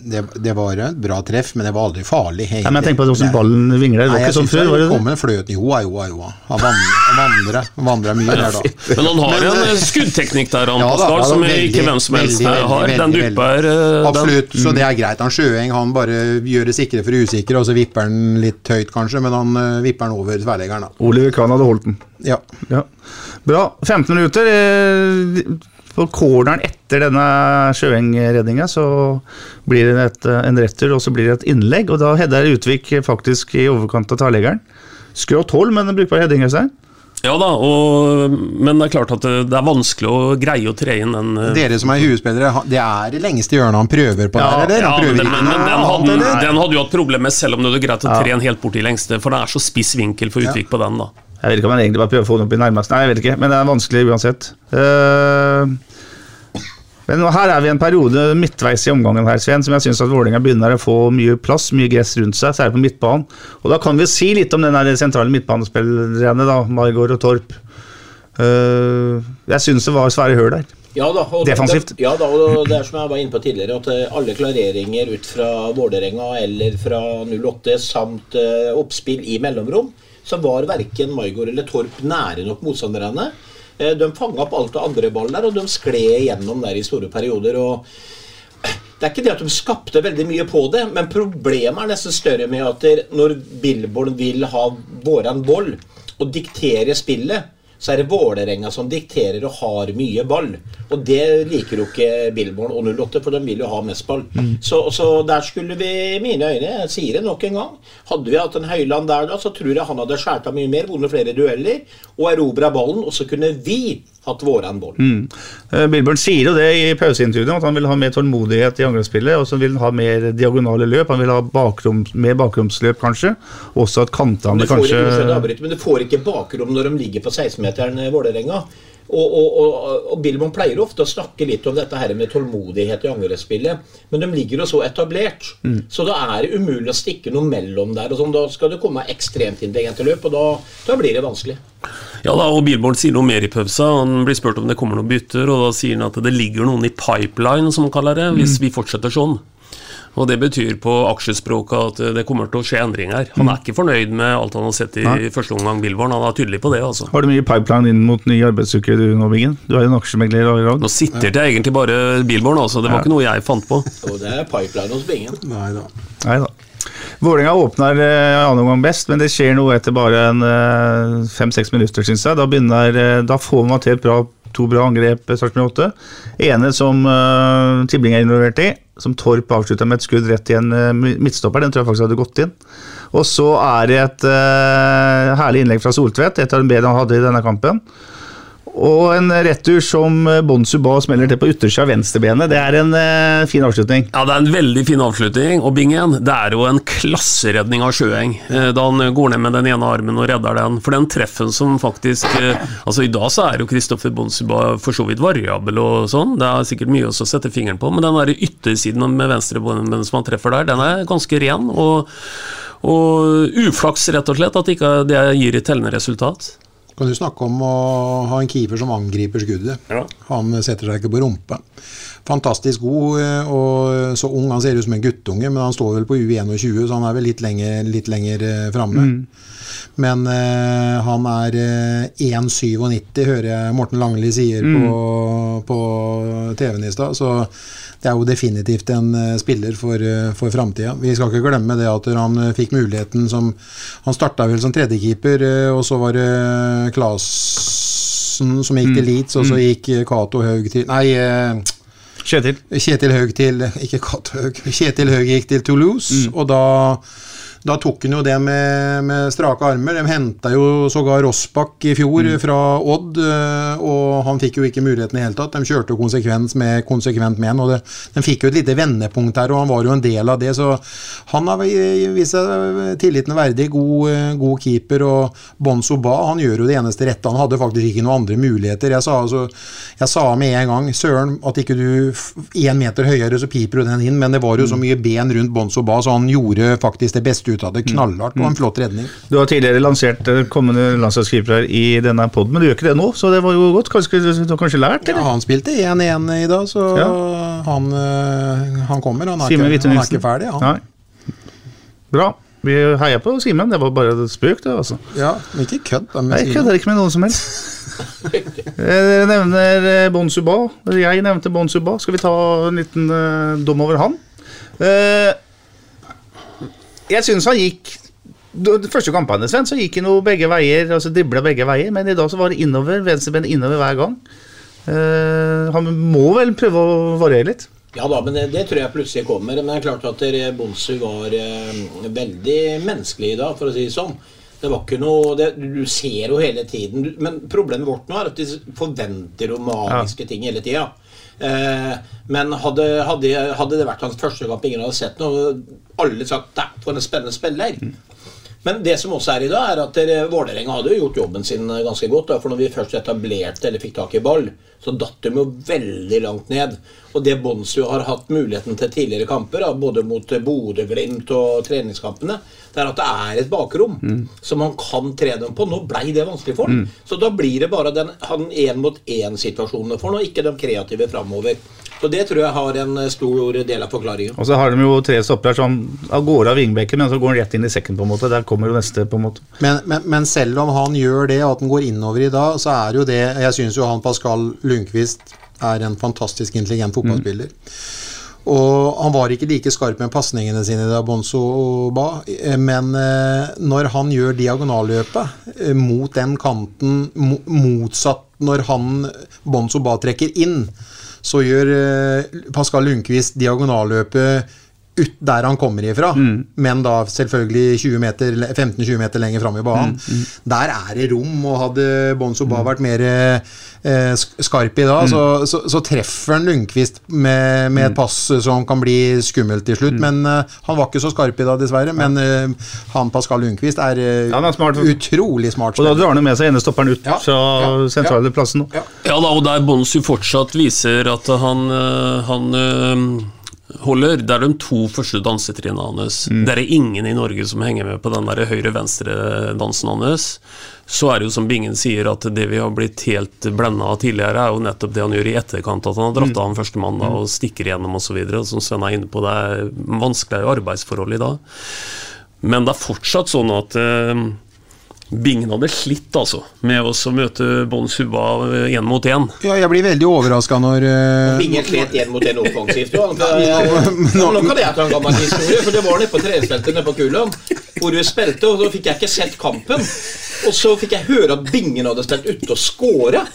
Det, det var et bra treff, men det var aldri farlig. Nei, men jeg tenker på hvordan ballen vingler. Det var ikke sånn før, var det kom en fløt i hoa, joa, joa. Han vandrer, vandrer mye der, da. Men han har Men, en eh, skuddteknikk der, han Ja da, Pascal, som veldig, ikke hvem som helst veldig, har. veldig, Den dupper eh, den- Absolutt, så det er greit. Han Sjøeng han bare gjør det sikre for usikre, og så vipper han litt høyt, kanskje, men han vipper han over tverleggeren. Oliver Kahn hadde holdt den. Ja. Ja. Bra. 15 minutter. eh, På corneren etter denne Sjøeng-redninga så blir det et, eh, en retter, og så blir det et innlegg. Og da header Utvik faktisk i overkant av tverleggeren. Skrått hold, men en brukbar heading. Øystein. Ja da, og, men det er klart at det, er vanskelig å greie å tre inn den eh, Dere som er huespillere, det er det lengste hjørnet han prøver på Ja, der, eller? ja, men, men, men den, hadde, den hadde jo hatt problemer med, selv om det hadde greit å tre den helt bort i lengste, for det er så spiss vinkel for Utvik på den. da. Jeg vet ikke om han egentlig bare prøver å få den opp i nærmest. Nei, jeg vet ikke, men det er vanskelig uansett. Eh, men her er vi i en periode midtveis i omgangen her, Sven, som jeg syns Vålerenga begynner å få mye plass, mye gress rundt seg, særlig på midtbanen. Og da kan vi si litt om den sentrale midtbanespillerne, da, Margaard og Torp. Uh, jeg syns det var svære høl der. Ja da, og Defensivt. Det, ja da, og det er som jeg var inne på tidligere, at eh, alle klareringer ut fra Vålerenga eller fra 08 samt eh, oppspill i mellomrom, så var verken Maigård eller Torp nære nok motstanderne. Eh, de fanga opp alt det andre ballen der, og de skled igjennom der i store perioder. og det er ikke det at de skapte veldig mye på det, men problemet er nesten større med at når Billborn vil ha våren boll og diktere spillet, så er det Vålerenga som dikterer og har mye ball. Og det liker jo ikke Billborn og 08, for de vil jo ha mest ball. Så, så der skulle vi, i mine øyne, jeg sier det nok en gang Hadde vi hatt en Høyland der da, så tror jeg han hadde skjært av mye mer, vunnet flere dueller og erobra ballen, og så kunne vi hatt våran boll. Mm. Milburn sier jo det i pauseintervjuet, at han vil ha mer tålmodighet i angrepsspillet, og så vil han ha mer diagonale løp. Han vil ha bakrom, mer bakromsløp, kanskje. Også at kantene kanskje ikke, men du får ikke bakrom når de ligger på 16-meteren eh, Vålerenga. Og, og, og, og Billborn pleier ofte å snakke litt om dette her med tålmodighet i angrepsspillet, men de ligger jo så etablert. Så da er det umulig å stikke noe mellom der. og sånn. Da skal det komme ekstremt intelligente løp, og da, da blir det vanskelig. Ja da, og Bilborn sier noe mer i pausa. Han blir spurt om det kommer noen bytter, og da sier han at det ligger noen i pipeline, som han kaller det, hvis vi fortsetter sånn. Og Det betyr på aksjespråket at det kommer til å skje endringer. Han er ikke fornøyd med alt han har sett i Nei. første omgang, Bilborn. Han er tydelig på det. altså. Har du mye pipeline inn mot ny arbeidsuke du nå, Bingen? Du er jo en aksjemegler i dag. Nå sitter det egentlig bare Bilborn, altså. Det var Ja. ikke noe jeg fant på. Og det er pipeline hos Bingen. Nei da. Nei da. Vålerenga åpner eh, annen omgang best, men det skjer noe etter bare en eh, fem-seks minutter, syns jeg. Da, begynner, eh, da får man til et bra, to bra angrep, Sarpsborg 8. Ene som uh, Tibling er involvert i, som Torp avslutta med et skudd rett i en eh, midtstopper. Den tror jeg faktisk hadde gått inn. Og så er det et uh, herlig innlegg fra Soltvedt, et av de bedre han hadde i denne kampen. Og en retur som Bon Suba smeller til på yttersida av venstrebenet. Det er en eh, fin avslutning. Ja, det er en veldig fin avslutning. Og Bingen, det er jo en klasseredning av Sjøeng. eh, Da han går ned med den ene armen og redder den. For den treffen som faktisk eh, Altså, i dag så er jo Kristoffer Bonsuba for så vidt variabel og sånn. Det er sikkert mye å sette fingeren på, men den der yttersiden med venstrebenet som han treffer der, den er ganske ren. Og, og uflaks, rett og slett, at ikke det gir et tellende resultat. Kan du snakke om å ha en keeper som angriper skuddet. Ja. Han setter seg ikke på rumpa. Fantastisk god eh, og så ung. Han ser ut som en guttunge, men han står vel på U21, så han er vel litt lenger, litt lenger framme. Mm. Men eh, han er eh, 1,97, hører jeg Morten Langli sier på, på TV-en i stad. Så det er jo definitivt en eh, spiller for, uh, for framtida. Vi skal ikke glemme det at han eh, fikk muligheten som Han starta vel som tredjekeeper, eh, og så var det Klasen som gikk til Leeds, og så gikk eh, Cato Haug til Nei, eh, Kjetil. Kjetil Haug til Ikke Haug. Kjetil Haug gikk til Toulouse, og da da tok han jo det med, med strake armer. De henta jo sågar Rossbakk i fjor fra Odd, øh, og han fikk jo ikke muligheten i det hele tatt. De kjørte jo konsekvent med, konsekvent med han, og det, de fikk jo et lite vendepunkt her, og han var jo en del av det. Så han har vist seg tilliten verdig, god, øh, god keeper. Og Bonzo Ba han gjør jo det eneste rette. Han hadde faktisk ikke noen andre muligheter. Jeg sa, altså, jeg sa med en gang Søren, at ikke du én meter høyere, så piper du den inn, men det var jo så mye ben rundt Bonzo Ba, så han gjorde faktisk det beste ut av det. Knallhardt og en flott redning. Du har tidligere lansert eh, kommende landslagskeepere i denne poden, men du gjør ikke det nå, så det var jo godt. Kanskje, du har kanskje lært, Ja, han spilte 1-1 i dag, så Ja. han, øh, han kommer. Han er, ikke, han er ikke ferdig, han. Nei. Bra. Vi heier på Simen. Det var bare spøk, det, altså. Ja, men ikke kødd. Nei, jeg kødder ikke med noen som helst. Eh, Dere nevner eh, Bon Suba. Jeg nevnte Bon Suba. Skal vi ta en liten eh, dom over han? Eh, jeg syns han gikk de første kampene Sven, så gikk han jo begge veier, altså dribla begge veier, men i dag så var det innover, venstreben innover hver gang. Uh, han må vel prøve å variere litt? Ja da, men det, det tror jeg plutselig kommer. Men det er klart at dere- Bonsu var eh, veldig menneskelig i dag, for å si det sånn. Det var ikke noe det, Du ser jo hele tiden du- Men problemet vårt nå er at de forventer jo magiske ting hele tida. Eh, men hadde, hadde, hadde det vært hans første kamp ingen hadde sett noe, alle sagt «Dæ, for en spennende spiller. Men det som også er i dag, er at Vålerenga hadde gjort jobben sin ganske godt. For når vi først etablerte eller fikk tak i ball, så datt de jo veldig langt ned. Og det Bonsu har hatt muligheten til tidligere kamper, både mot Bodø-Glimt og treningskampene, det er at det er et bakrom som han kan tre dem på. Nå blei det vanskelig for han. Så da blir det bare den han én-mot-én-situasjonene for han, og ikke de kreative framover. Så det tror jeg har en eh, stor del av forklaringen. Og så har de jo tre stoppere som av gårde av vingbekken, men så går han rett inn i sekken, på en måte. Der kommer jo neste, på en måte. Men, men, men selv om han gjør det, at han går innover i dag, så er jo det Jeg syns jo han Pascal Lundqvist er en fantastisk intelligent fotballspiller. Og han var ikke like skarp med pasningene sine da Bonzo ba, men eh, når han gjør diagonalløpet eh, mot den kanten, motsatt når han Bonzo ba trekker inn, så gjør eh, Pascal Lundqvist diagonalløpet ut der han kommer ifra, men da selvfølgelig 15-20 meter lenger fram i banen. Der er det rom, og hadde Bonzo Ba vært mer eh, skarp i dag, så, så, så treffer han Lundqvist med, med et pass som kan bli skummelt til slutt. Men uh, han var ikke så skarp i dag, dessverre. Men uh, han Pascal Lundqvist er, uh, Ja, er smart. utrolig smart. Og da drar han med seg enestopperen ut Ja, fra ja, sentrale ja. plassen. Ja. Ja da, og der Bonsu fortsatt viser at han, han holder, det er de to første dansetrinnene hans. Det er ingen i Norge som henger med på den der høyre-venstre-dansen hans. Så er det jo som Bingen sier, at det vi har blitt helt blenda av tidligere, er jo nettopp det han gjør i etterkant. At han har dratt av han førstemann da, og stikker igjennom osv. Som Sven er inne på, det er vanskeligere arbeidsforhold i dag. Men det er fortsatt sånn at øh, Bingen hadde slitt altså med oss å møte Bon Suba én mot én. Ja, jeg blir veldig overraska når uh, Bingen slet én mot en offensivt. Nå kan jeg ta en gammel historie, for det var nede på treningsfeltet nede på Kulan, hvor vi spilte, og så fikk jeg ikke sett kampen. Og så fikk jeg høre at Bingen hadde spilt ute og scora.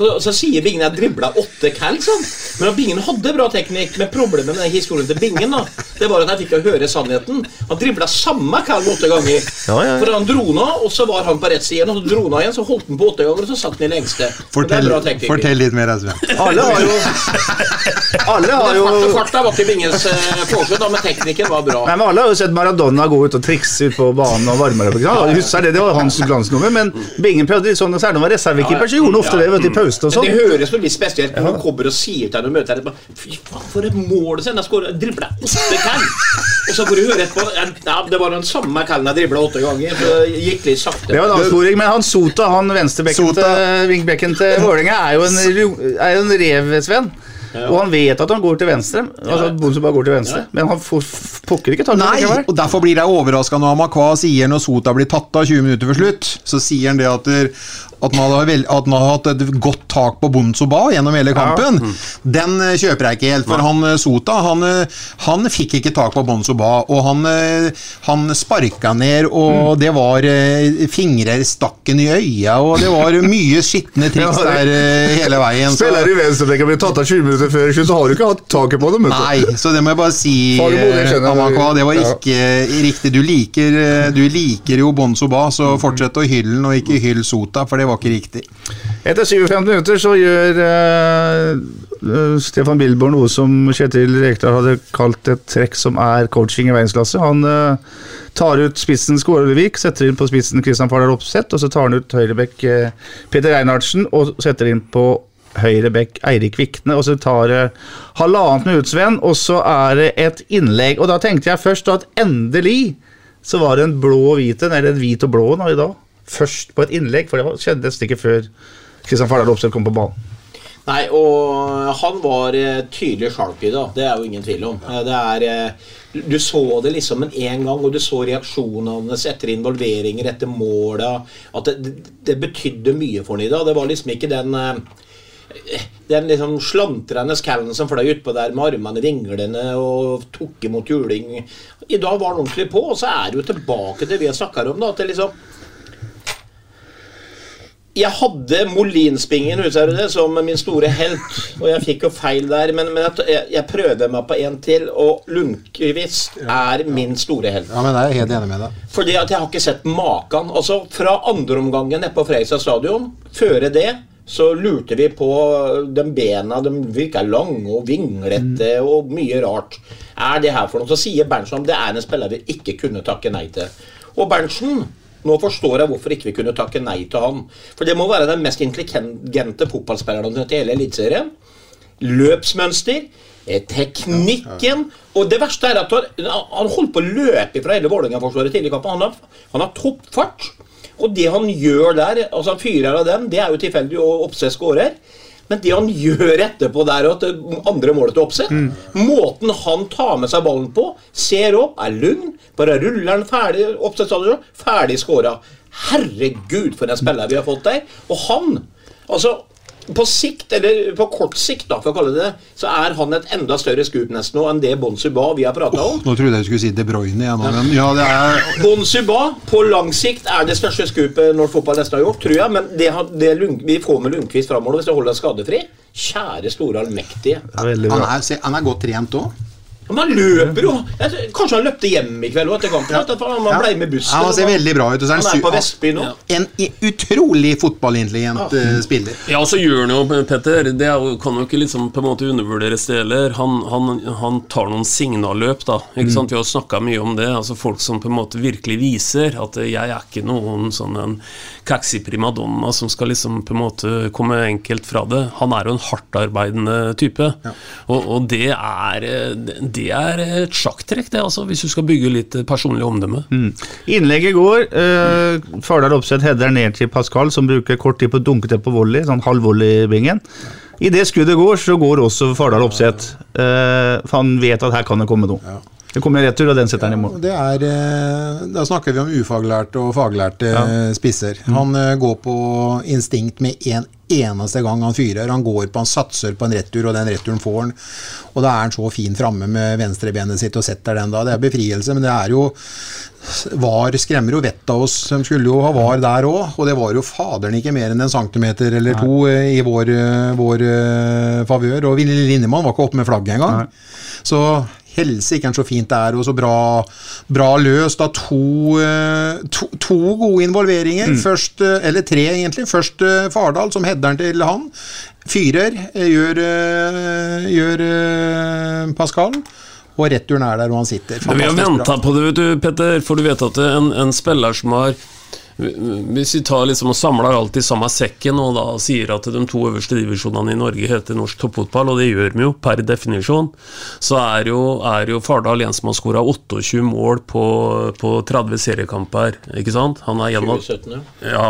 Og så sier Bingen jeg dribla åtte cal, sånn. Men Bingen hadde bra teknikk. Men problemet med den historien til Bingen da Det var at jeg fikk å høre sannheten. Han dribla samme cal åtte ganger. Ja, ja, ja. For han dro nå, og så var han på rett side igjen. Og så dro han igjen, så holdt han på åtte ganger, og så satt han i lengste. Fortell, fortell litt mer, Sven. Alle har jo Alle har jo farta var ikke Bingens eh, forskudd, men teknikken var bra. Nei, men Alle har jo sett Maradona gå ut og trikse ut på banen og varme opp. Husker det, det var hans glansnummer. Men Bingen prøvde litt sånn, og særlig når han var reservekeeper, så gjorde han ofte det vet, du, i og sånn. det høres jo litt spesielt når han kommer og sier til henne og møter deg Fy faen, for et mål sen! Jeg skåret dribla åtte kall! Og så får du høre etterpå ja, Det var den samme kallen jeg dribla åtte ganger. Så det gikk litt sakte. Det var en avsporing, men han Sota, han venstrebekken til wingbacken til Vålerenga, er jo en, er jo en rev-Sven. Og han vet at han går til venstre. Altså Bonsu bare går til venstre Men han får pokker ikke tak i det og derfor blir jeg overraska når Amakwa sier når Sota blir tatt av 20 minutter før slutt, så sier han det at, at, man hadde at man hadde hatt et godt tak på Bonzoba gjennom hele kampen. Den eh, kjøper jeg ikke helt, for han eh, Sota han, eh, han fikk ikke tak på Bonzoba, og han, han sparka ned, og det var fingre fingrer stakken i øya, og det var mye skitne triks der hele veien. så- Spiller i venstrebekken blir tatt av 20 minutter før slutt, så har du ikke hatt taket på dem. Nei, så det må jeg bare si, Amakwa. Det var Ja. ikke riktig. Du liker, du liker jo Bonzoba, så fortsett å hylle den, og ikke hyll Sota, for det var ikke riktig. Etter 57 minutter så gjør eh, Stefan Bilborn noe som Kjetil Rekdal hadde kalt et trekk som er coaching i verdensklasse. Han uh, tar ut spissen Skårevik, setter inn på spissen Kristian Fardal Opseth, og så tar han ut høyrebekk uh, Peter Reinhardsen og setter inn på høyrebekk Eirik Vikne, og så tar det halvannet minutt, Sven, og så er det et innlegg. Og da tenkte jeg først at endelig så var det en blå og hvit en, eller en hvit og blå en i dag. Først på et innlegg, for det skjedde nesten ikke før Kristian Fardal Opseth kom på banen. Nei, og han var eh, tydelig sharp i Det er jo ingen tvil om. Eh, Det er eh, Du så det liksom en en gang, og du så reaksjonene hans etter involveringer, etter måla. At det, det, det betydde mye for ham i dag. Det var liksom ikke den den liksom slantrende callen som fløy utpå der med armene vinglende og tok imot juling. I dag var han ordentlig på, og så er det jo tilbake til det vi har snakka om. da, at det liksom jeg hadde Molinspingen det, som min store helt, og jeg fikk jo feil der. Men, men jeg, jeg- prøvde meg på en til, og Lundqvist er min store helt. Ja, men jeg er helt enig med deg. Fordi at jeg har ikke sett maken. Altså, Fra andreomgangen nede på Freisa stadion, føre det, så lurte vi på de bena. De virka lange og vinglete og mye rart. Er det her for noe? Så sier Berntsen om det er en spiller vi ikke kunne takke nei til. Og Berntsen nå forstår jeg hvorfor ikke vi kunne takke nei til han. For det må være den mest intelligente fotballspilleren til hele Eliteserien. Løpsmønster, eh, teknikken Og det verste er at han, holdt på å løpe fra hele Vålerenga-forsvaret tidlig i kampen. Han har, han har toppfart. Og det han gjør der, altså han fyrer av den, det er jo tilfeldig, og Oppsett skårer. Men det han gjør etterpå der, og det andre målet til Oppsett Måten han tar med seg ballen på, ser opp, er lugn, bare ruller den ferdig, Oppsett stadion, ferdig scora. Herregud, for en spiller vi har fått der. Og han, altså på sikt, eller på kort sikt, da, for å kalle det det, så er han et enda større skup nesten nå enn det Bon Suba vi har prata om. Nå trodde jeg du skulle si De Bruyne igjen, men ja, det er Bon Suba på lang sikt er det største skupet norsk fotball nesten har gjort, tror jeg. Men det, det vi får med Lundqvist framover hvis det holder seg skadefri Kjære store allmektige. Han er, han er godt trent òg. Men han løper jo! Kanskje han løpte hjem i kveld òg etter kampen? Han Ja. ble med bussen. Han ser veldig bra ut. Og så er Han er på Vestby nå. En utrolig fotballintelligent eh, spiller. Ja, og så gjør han jo, Petter Det er kan jo ikke liksom på en måte undervurderes det heller. Han, han, han tar noen signalløp, da. Ikke sant? Vi har snakka mye om det. Altså Folk som på en måte virkelig viser at eh, jeg er ikke noen sånn en kaxi primadonna som skal liksom på en måte komme enkelt fra det. Han er jo en hardtarbeidende type. Og, og det er eh, Det er et sjakktrekk, det, altså, hvis du skal bygge litt eh, personlig omdømme. Innlegget går. Uh, Fardal Opseth header ned til Pascal, som bruker kort tid på å dunke til på volley, sånn halv volley-bingen. Idet skuddet går, så går også Fardal Opseth. Eh, for han vet at her kan det komme noe. Det kommer en retur, og den setter han i mål. Det er, eh, da snakker vi om ufaglærte og faglærte ja. spisser. Han eh, går på instinkt med en eneste gang han fyrer. Han går på, han satser på en retur, og den returen får han. Og da er han så fin framme med venstrebenet sitt og setter den da. Det er befrielse, men det er jo VAR skremmer jo vettet av oss. som skulle jo ha VAR der òg, og det var jo faderen ikke mer enn en centimeter eller to eh, i vår, eh, vår eh, favør. Og Ville Lindemann var ikke oppe med flagget engang. Så helsike så fint det er, og så bra, bra løst av to, eh, to, to gode involveringer. Først, eh, eller tre, egentlig. Først eh, Fardal, som header til han. Fyrer, gjør, gjør Pascal. Og returen er der, og han sitter. Men vi har Fantastisk venta på det, vet du, Petter. For du vet at en, en spiller som har Hvis vi tar liksom og samler alt i samme sekken og da sier at de to øverste divisjonene i Norge heter norsk toppfotball, og det gjør vi jo per definisjon, så er jo, er jo Fardal en som har skåra 28 mål på, på 30 seriekamper, ikke sant? Han er gjennom 2017, ja. Ja.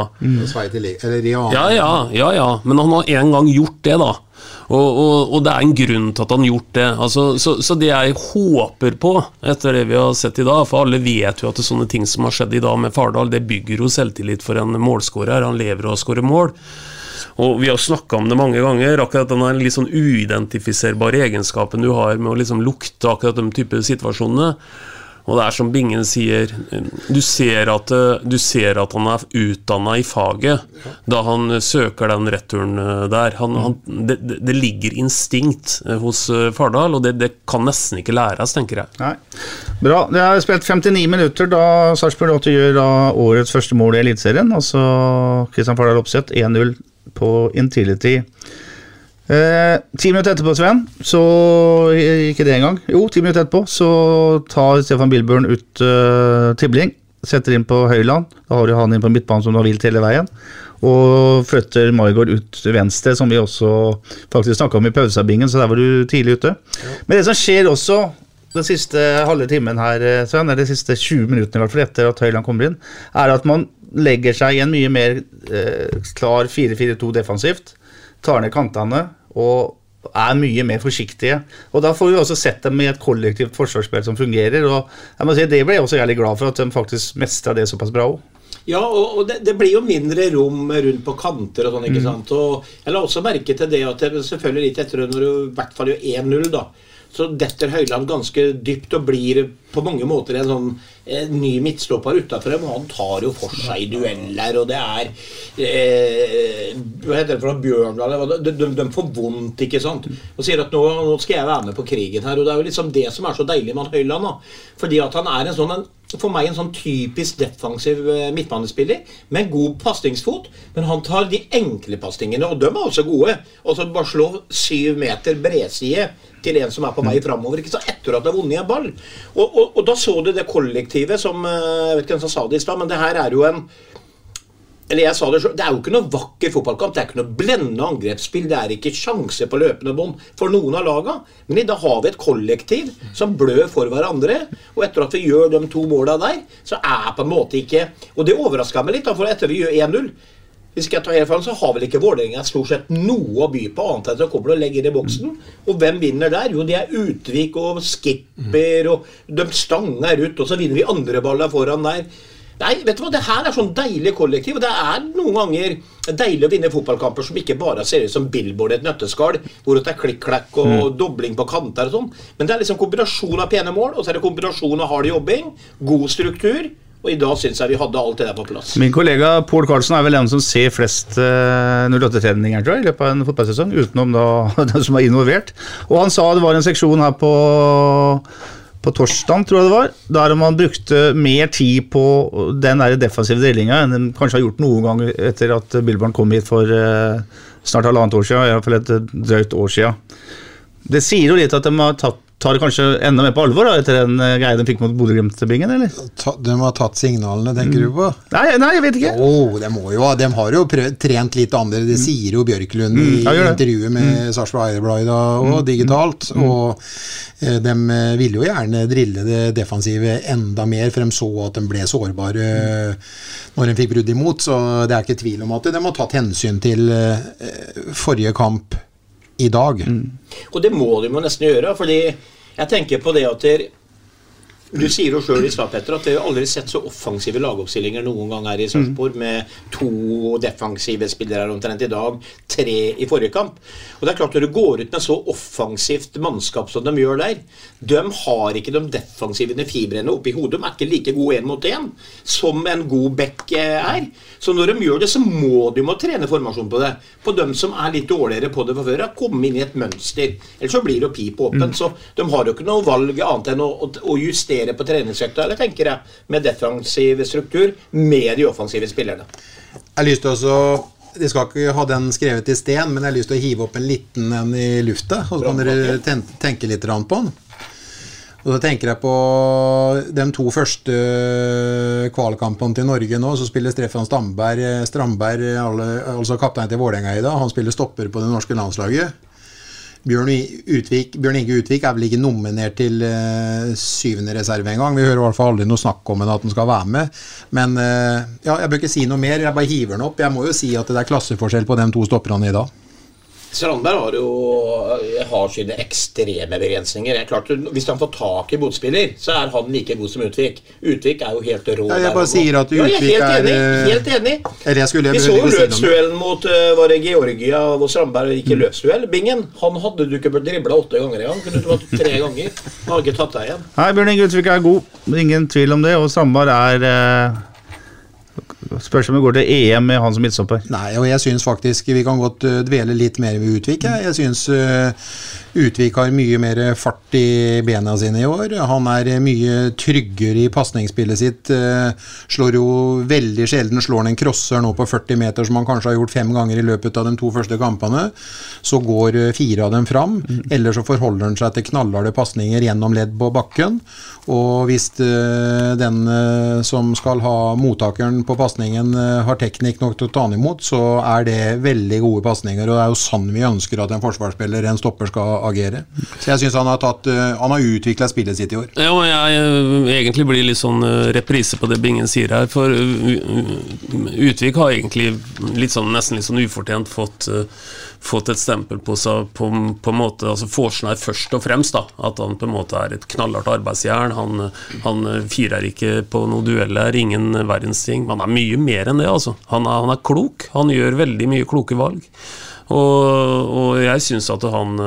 Annen- Ja, ja, ja, ja, men han har en gang gjort det, da. Og, og, og det er en grunn til at han har gjort det. Altså, så, så det jeg håper på, etter det vi har sett i dag For alle vet jo at sånne ting som har skjedd i dag med Fardal, det bygger jo selvtillit for en målskårer. Han lever av å skåre mål. Og vi har snakka om det mange ganger, akkurat den litt sånn uidentifiserbare egenskapen du har med å liksom lukte akkurat de type situasjonene. Og det er som Bingen sier, du ser at, eh, du ser at han er utdanna i faget da han søker den returen eh, der. Han, han, det, det ligger instinkt eh, hos Fardal, og det, det kan nesten ikke læres, tenker jeg. Nei. Bra. Det er spilt 59 minutter da Sarpsborg 8 gjør årets første mål i Eliteserien. Altså Kristian Fardal Opseth 1-0 på Intility. Eh, ti minutter etterpå, Sven, så Ikke det engang. Jo, ti minutter etterpå så tar Stefan Bilburn ut eh, Tibling. Setter inn på Høyland. Da har du han inn på midtbanen som du har vilt hele veien. Og flytter Margaard ut til venstre, som vi også faktisk snakka om i pausabingen, så der var du tidlig ute. Men det som skjer også den siste halve timen her, eh, Sven, eller de siste 20 minuttene i hvert fall etter at Høyland kommer inn, er at man legger seg i en mye mer eh, klar 4-4-2 defensivt. Tar ned kantene og er mye mer forsiktige. Og Da får vi også sett dem i et kollektivt forsvarsspill som fungerer. og jeg må si Det ble jeg også jævlig glad for, at de faktisk mestra det såpass bra òg. Ja, og, og det, det blir jo mindre rom rundt på kanter og sånn, ikke sant. Og jeg la også merke til det at det, selvfølgelig litt etter når du i hvert fall gjør 1-0, da. Så detter Høyland ganske dypt og blir på mange måter en sånn eh, ny midtstopper utafor dem. Og han tar jo for seg dueller, og det er eh, Hva heter det for? Bjørndal? De, de, de får vondt, ikke sant. Og sier at nå, nå skal jeg være med på krigen her. Og det er jo liksom det som er så deilig med han Høyland. da. Fordi at han er en sånn en, for meg en sånn typisk defensiv eh, midtbanespiller med god pasningsfot. Men han tar de enkle pasningene, og de er også gode. Og så bare slå syv meter bredside til en som er på vei framover. Ikke så etter at det har vunnet en ball. Og, og, og da så du det kollektivet som eh, Jeg vet ikke hvem som sa det i stad, men det her er jo en eller jeg sa Det selv, det er jo ikke noe vakker fotballkamp. Det er ikke noe blendende angrepsspill. Det er ikke sjanse på løpende bånd for noen av laga. Men i dag har vi et kollektiv som blør for hverandre. Og etter at vi gjør de to måla der, så er på en måte ikke Og det overraska meg litt, da, for etter vi gjør 1-0 hvis jeg tar feil, så har vel ikke Vålerenga stort sett noe å by på, annet enn at de kommer og legger det i boksen. Og hvem vinner der? Jo, det er Utvik og Skipper, og de stanger ut, og så vinner vi andre baller foran der. Nei, vet du hva, det her er sånn deilig kollektiv, og det er noen ganger deilig å vinne fotballkamper som ikke bare ser ut som Billboard i et nøtteskall, hvor det er klikk-klakk og dobling på kanter og sånn. Men det er liksom kombinasjon av pene mål, og så er det kombinasjon av hard jobbing, god struktur, og i dag syns jeg vi hadde alt det der på plass. Min kollega Pål Karlsen er vel den som ser flest uh, 08-treninger tror jeg, i løpet av en fotballsesong, utenom da den som er involvert. Og han sa det var en seksjon her på på torsdag, tror jeg det var, der man brukte mer tid på den der defensive drillinga enn de kanskje har gjort noen gang etter at Billborn kom hit for eh, snart halvannet år siden, iallfall et drøyt år siden. Det sier jo litt at de har tatt, tar det kanskje enda mer på alvor da, etter den eh, greia de fikk mot Bodø-Glimt-bingen, eller? Ta, de har tatt signalene, tenker du på? Nei, nei, jeg vet ikke. Oh, de, jo, de har jo prøvd, trent litt andre, det sier jo Bjørklund i Mm, ja, gjør intervjuet med Sarpsborg Eierblad og digitalt. Og eh, de eh, ville jo gjerne drille det defensive enda mer, for de så at de ble sårbare når de fikk brudd imot. Så det er ikke tvil om at de har tatt hensyn til eh, forrige kamp i dag. Mm. Og det må de jo nesten gjøre, fordi jeg tenker på det at der, Du sier jo sjøl i stad, Petter, at vi har aldri sett så offensive lagoppstillinger noen gang her i Sarpsborg, med to defensive spillere omtrent i dag, tre i forrige kamp. Og det er klart Når du går ut med så offensivt mannskap som de gjør der De har ikke de defensive fibrene oppi hodet. De er ikke like gode én mot én som en god back er. Så når de gjør det, så må de må trene formasjon på det. På dem som er litt dårligere på det fra før, komme inn i et mønster. Ellers så blir det pip åpent. Så de har jo ikke noe valg annet enn å, å, å justere på treningsøkta, eller tenker jeg, med defensiv struktur med de offensive spillerne. Jeg har lyst til å de skal ikke ha den skrevet i sten, men jeg har lyst til å hive opp en liten en i lufta. Og så kan dere ten tenke litt på den. Og så tenker jeg på de to første kvalkampene til Norge nå. Så spiller Stefan Stamberg, Strandberg, alle, altså kaptein til Vålerenga i dag. Han spiller stopper på det norske landslaget. Bjørn, Utvik, Bjørn Inge Utvik er vel ikke nominert til uh, syvende reserve engang. Vi hører i hvert fall aldri noe snakk om at han skal være med. Men uh, ja, jeg bør ikke si noe mer, jeg bare hiver den opp. Jeg må jo si at det er klasseforskjell på de to stopperne i dag. Strandberg har jo har sine ekstreme begrensninger. Er klart, Hvis han får tak i motspiller, så er han like god som Utvik. Utvik er jo helt rå. Ja, jeg bare sier at Utvik ja, jeg er helt enig. er Helt enig. Jeg Vi så jo løpsduellen mot uh, var det Georgia hvor Strandberg gikk i løpsduell. Bingen. Han hadde du ikke bør dribla åtte ganger engang. Kunne du tatt tre ganger. Han har ikke tatt deg igjen. Nei, Bjørn Inge Utvik er god. Ingen tvil om det. Og Strandberg er eh, Spørs om det går til EM med han som midtstopper. Nei, og jeg syns faktisk vi kan godt uh, dvele litt mer ved Utvik. Jeg, jeg syns uh, Utvik har mye mer fart i bena sine i år. Han er mye tryggere i pasningsspillet sitt. Uh, slår jo veldig sjelden slår han en crosser nå på 40 meter som han kanskje har gjort fem ganger i løpet av de to første kampene. Så går fire av dem fram. Mm. Eller så forholder han seg til knallharde pasninger gjennom ledd på bakken. Og hvis den som skal ha mottakeren på pasningen har teknikk nok til å ta den imot, så er det veldig gode pasninger. Og det er jo sånn vi ønsker at en forsvarsspiller, en stopper, skal agere. Så jeg syns han har, tatt, har utvikla spillet sitt i år. Ja, og jeg egentlig blir litt sånn reprise på det Bingen sier her. For Utvik har egentlig litt sånn, nesten litt sånn ufortjent fått fått et stempel på seg på, en måte, altså Forsnær først og fremst. da, At han på en måte er et knallhardt arbeidsjern. Han, han firer ikke på noen dueller, ingen verdens ting. Han er mye mer enn det. altså. Han er, han er klok. Han gjør veldig mye kloke valg. Og, og jeg syns at han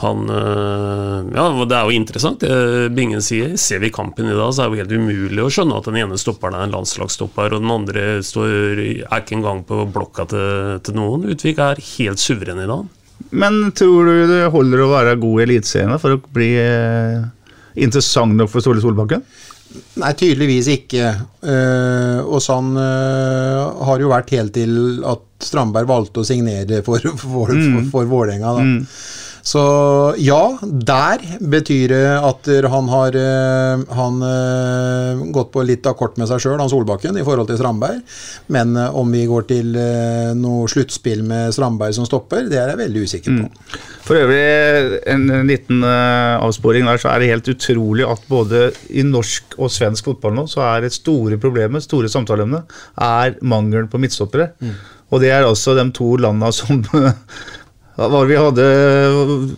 han Ja, det er jo interessant det Bingen sier. Ser vi kampen i dag, så er det jo helt umulig å skjønne at den ene stopperen er en landslagsstopper, og den andre står, er ikke engang på blokka til, til noen. Utvik er helt suveren i dag. Men tror du det holder å være god i Eliteserien for å bli eh, interessant nok for Ståle Solbakken? Nei, tydeligvis ikke. Uh, og sånn uh, har jo vært helt til at Strandberg valgte å signere for, for, for, for Vålerenga. Mm. Så ja, der betyr det at han har han, gått på litt akkord med seg sjøl, han Solbakken, i forhold til Strandberg. Men om vi går til noe sluttspill med Strandberg som stopper, det er jeg veldig usikker på. Mm. For øvrig, en, en liten uh, avsporing der, så er det helt utrolig at både i norsk og svensk fotball nå, så er det store problemet, store samtaleemnet, er mangelen på midtstoppere. Mm. Og det er altså de to landa som hva vi hadde,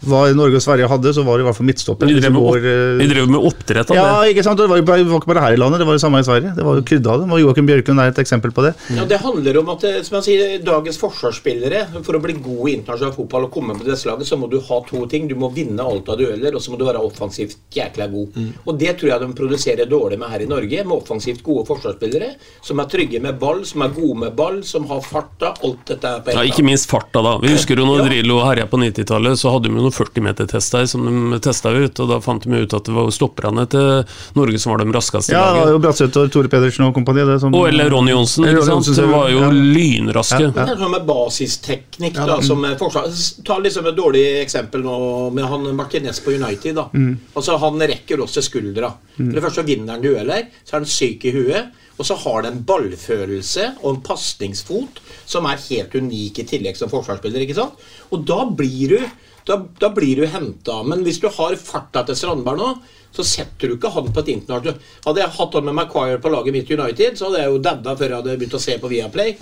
hva Norge og Sverige hadde, så var det i hvert fall midtstopper. Vi drev med, opp, vi drev med oppdrett av ja, det. ikke sant? Det var, jo ikke bare her i landet, det var det samme i Sverige. Det var jo krydda av det. Joakim Bjørklund er et eksempel på det. Ja, Det handler om at som jeg sier, dagens forsvarsspillere, for å bli god i internasjonal fotball og komme på dette laget, så må du ha to ting. Du må vinne alt av dueller, og så må du være offensivt jækla god. Mm. Og det tror jeg de produserer dårlig med her i Norge, med offensivt gode forsvarsspillere som er trygge med ball, som er gode med ball, som har farta. Alt dette er på en Ja, ikke minst farta, da. Vi husker jo når ja. Drillo herja på 90-tallet, så hadde de noen 40-meter-tester som de testa ut, og da fant de ut at det var stopperne til Norge som var de raskeste ja, laget. Ja, Bratseth og Tore Pedersen og kompani. Som, og eller Ronny Johnsen, ikke sant. Det var jo ja. lynraske. Ja, ja. Det er sånn med basisteknikk, da, som forsvar. Ta liksom et dårlig eksempel nå med han Martinez på United. da. Mm. Altså, Han rekker også skuldra. Mm. For det første vinner han dueller, så er han syk i huet. Og så har det en ballfølelse og en pasningsfot som er helt unik i tillegg som forsvarsspiller. ikke sant? Og da blir du da, da blir du henta. Men hvis du har farta til Strandberg nå, så setter du ikke han på et internasjonalt Hadde jeg hatt han med Maguire på laget mitt i United, så hadde jeg jo daua før jeg hadde begynt å se på Viaplay.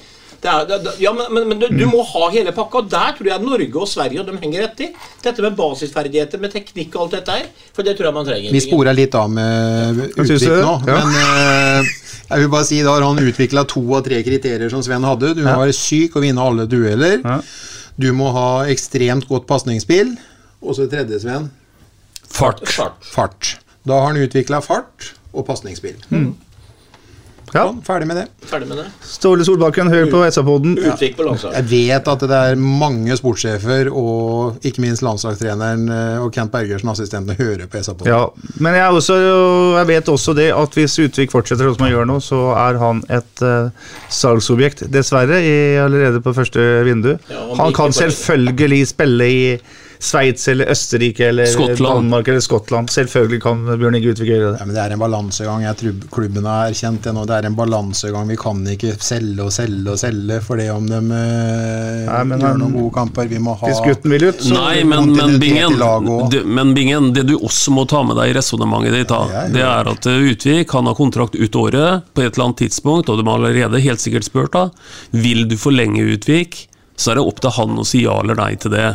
Det er, det, ja, men, men, men du, du må ha hele pakka. og Der tror jeg Norge og Sverige og de henger etter. Dette med basisferdigheter, med teknikk og alt dette her. For det tror jeg man trenger. Vi sporer litt av med du? nå, Ja. men eh, jeg vil bare si da har han utvikla to av tre kriterier som Sven hadde. Du må være syk og vinne alle dueller. Ja. Du må ha ekstremt godt pasningsspill. Og så tredje, Sven, Fart. Fart. fart. Da har han utvikla fart og pasningsspill. Ja. Sånn, ferdig med det. Ferdig med det. Ståle Solbakken, hør på SA-poden. Landslaget. Jeg vet at det er mange sportssjefer og ikke minst landslagstreneren eh, og Kent Bergersen, assistenten, hører på SA-poden. Ja, men jeg, også, jeg vet også det at hvis Utvik fortsetter som han gjør nå, så er han et uh, salgsobjekt. Dessverre, i, allerede på første vindu. Ja, han han kan selvfølgelig spille i Sveits eller Østerrike eller Skottland. Danmark eller Skottland. Selvfølgelig kan Bjørn Inge Utvik gjøre det. Ja, men Det er en balansegang. Jeg tror klubben har erkjent det nå. Det er en balansegang. Vi kan ikke selge og selge og selge for det om de øh, Nei, men gjør noen gode kamper. Vi må ha Hvis gutten vil ut, så Nei, men, men, Bingen, det, men Bingen, det du også må ta med deg i resonnementet ditt, da, Ja, det er at eh, Utvik han har kontrakt ut året på et eller annet tidspunkt, og de har allerede helt sikkert spurt da, vil du forlenge Utvik, så er det opp til han å si ja eller nei til det.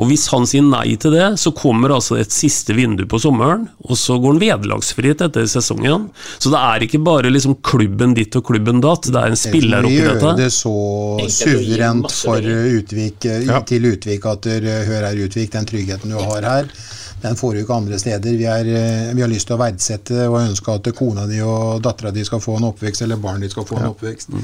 Og hvis han sier nei til det, så kommer altså et siste vindu på sommeren, og så går han vederlagsfritt etter sesongen. Så det er ikke bare liksom klubben ditt og klubben datt, det er en spiller oppi gjør dette. det så suverent for Utvik, Ja. til Utvik at hør her, Utvik, den tryggheten du har her, den får du ikke andre steder. Vi, er, eh, vi har lyst til å verdsette og ønske at kona di og dattera di skal få en oppvekst, eller barnet ditt skal få en oppvekst.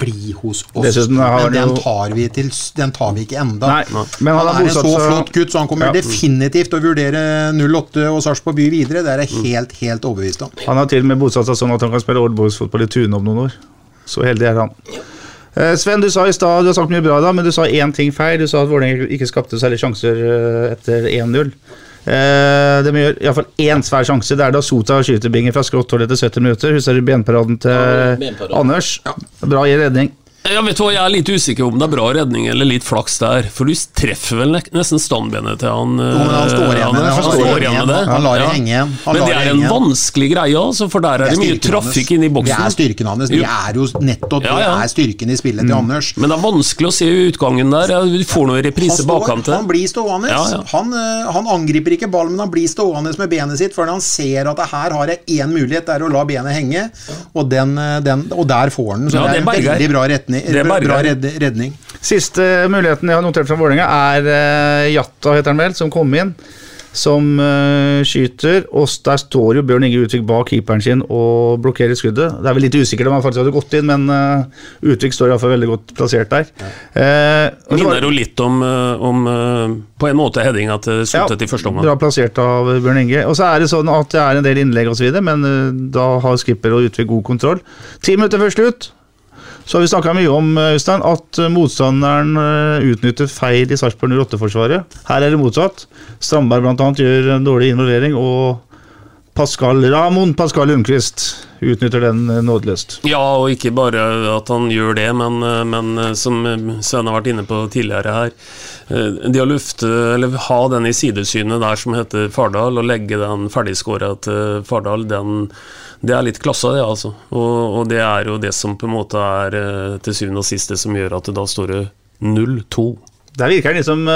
Bli hos oss. Dessuten Men den tar vi, til, den tar vi ikke enda. Nei, men han han er en så flott gutt, så han kommer Ja. definitivt til å vurdere 08 og Sarpsborg by videre. Det er jeg helt, helt overbevist om. Han har til og med bosatt seg sånn at han kan spille oldboys-fotball i Tune om noen år. Så heldig er han. Eh, Sven, du sa i stad, du har sagt mye bra da, men du sa én ting feil. Du sa at Vålerenga ikke skapte særlig sjanser eh, etter 1-0. Eh, de gjør iallfall én svær sjanse. Det er da Sota skyter bingen fra skrått hold etter 70 minutter. Husker du benparaden til Ja, benparaden. Anders? Bra i redning. Ja, vet hva, Jeg er litt usikker om det er bra redning eller litt flaks der. For du treffer vel nesten standbenet til han Jo, men han står igjen med det. Han, står igjen med det. Han lar det Ja. henge igjen. Men det er en igjen. vanskelig greie, altså, for der er det mye trafikk inne i Det er styrken hans. Det er jo nettopp det Ja, ja. er styrken i spillet til Anders. Men det er vanskelig å se utgangen der. Du får noe reprise bakkant han blir stående. Han, eh, han angriper ikke ballen, men han blir stående med benet sitt, for han ser at her har jeg én mulighet, det er å la benet henge, og, den, eh, den, og der får han den. Så det er en veldig bra, retning. Bra redning. Siste muligheten jeg har notert fra Vålerenga, er uh, Jatta, heter han vel, som kom inn. Som eh, skyter, og der står jo Bjørn Inge Utvik bak keeperen sin og blokkerer skuddet. Det er vel litt usikkert om han faktisk hadde gått inn, men eh, Utvik står iallfall veldig godt plassert der. Eh, og Minner jo litt om, eh, om eh, på en måte headinga til Sotet i første omgang. Bra plassert av Bjørn Inge. Og så er det sånn at det er en del innlegg osv., men eh, da har skipper og Utvik god kontroll. Ti minutter før slutt så har vi snakka mye om eh, Øystein, at eh, motstanderen eh, utnytter feil i Sarpsborg 08-forsvaret. Her er det motsatt. Strandberg bl.a. gjør en dårlig involvering, og Pascal Ramon Pascal Lundqvist utnytter den eh, nådeløst. Ja, og ikke bare at han gjør det, men, eh, men eh, som Svein har vært inne på tidligere her De Det å lufte, eller ha den i sidesynet der som heter Fardal, og legge den ferdigskåra til Fardal, den, det er litt klasse, det, altså. Og, og det er jo det som på en måte er til syvende og sist det som gjør at det da står det 0-2. Der virker han liksom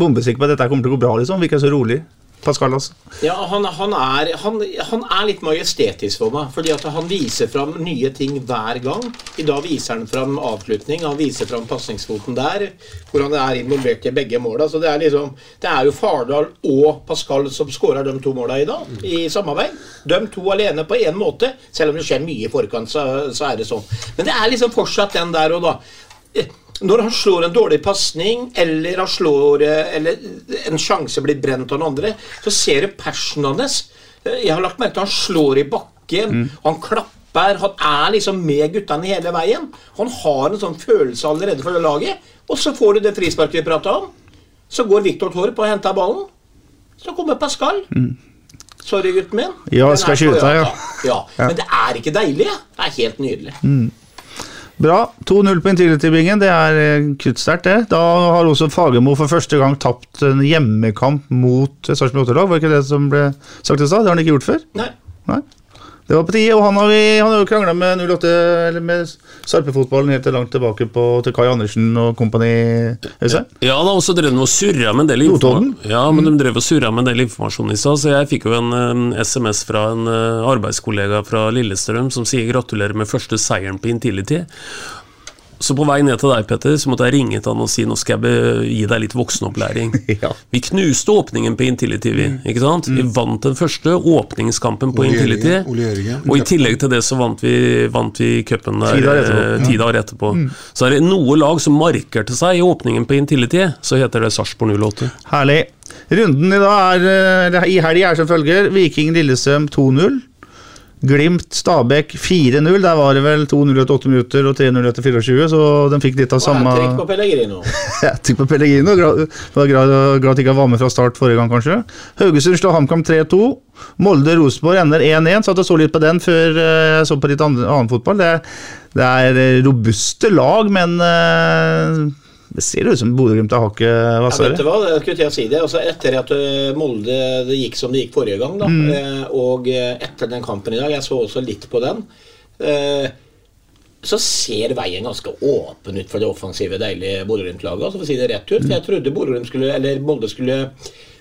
bombesikker på at dette kommer til å gå bra, liksom. Virker så rolig. Pascal, også. Ja, han, han, er, han, han er litt majestetisk for meg. Fordi at han viser fram nye ting hver gang. I dag viser han fram avslutning. Han viser fram pasningsfoten der. Hvor han er involvert i begge måla. Så det er liksom Det er jo Fardal og Pascal som skårer de to måla i dag. I samarbeid. De to alene på én måte. Selv om det skjer mye i forkant, så, så er det sånn. Men det er liksom fortsatt den der og da. Når han slår en dårlig pasning, eller, eh, eller en sjanse blir brent av den andre, så ser du passionen hans. Eh, Jeg har lagt merke til at han slår i bakken, han klapper. Han er liksom med guttene hele veien. Han har en sånn følelse allerede for det laget. Og så får du det frisparket vi prata om. Så går Viktor Torp og henter ballen. Så kommer Pascal. Sorry, gutten min. Ja, skal skyte, ja. ja. Men det er ikke deilig. Det er helt nydelig. Bra. 2-0 på Intility-bingen. Det er eh, kruttsterkt, det. Da har også Fagermo for første gang tapt en hjemmekamp mot Sarpsborg 8-lag. Var ikke det som ble sagt i stad? Det har han ikke gjort før? Nei. Nei. Det var på tide, og han har, vi, han har jo krangla med 08, eller med Sarpefotballen helt langt tilbake på, til Kai Andersen og kompani. Ja, har også drevet med å surre med en del informasjon. Ja, men de drev og surra med en del informasjon i stad, så jeg fikk jo en eh, SMS fra en eh, arbeidskollega fra Lillestrøm som sier gratulerer med første seieren på Intility. Så på vei ned til deg, Petter, så måtte jeg ringe til han og si nå skal jeg gi deg litt voksenopplæring. Ja. Vi knuste åpningen på Intility, vi. Ikke sant? Vi vant den første åpningskampen på Intility. Og i tillegg til det så vant vi, vant vi cupen der Ti dager etterpå. eh, ti dager. Så er det noe lag som markerte seg i åpningen på Intility, så heter det Sarpsborg 08. Herlig. Runden i dag er, eh, i helg er som følger. Viking Lillestrøm 2-0. Glimt Stabæk 4-0. Der var det vel 2-0 etter 8 minutter og 3-0 etter 24, så de fikk litt av samme hat-trick på Pellegrino. Hattrick på Pellegrino. Glad, var glad, glad at ikke han var med fra start forrige gang, kanskje. Haugesund slår HamKam 3-2. Molde-Rosenborg ender 1-1. Satt og så litt på den før eh, jeg så på litt annen fotball. Det, det er robuste lag, men eh, det ser ut som Bodø-Glimt hva hakket Ja, vet du hva, jeg skulle til å si det. Altså, etter at eh, Molde det gikk som det gikk forrige gang, da, mm. og eh, etter den kampen i dag, jeg så også litt på den, eh, så ser veien ganske åpen ut for det offensive, deilige Bodø-Glimt-laget. Altså, for å si det rett ut. For jeg trodde Bodø-Glimt skulle, eller Molde skulle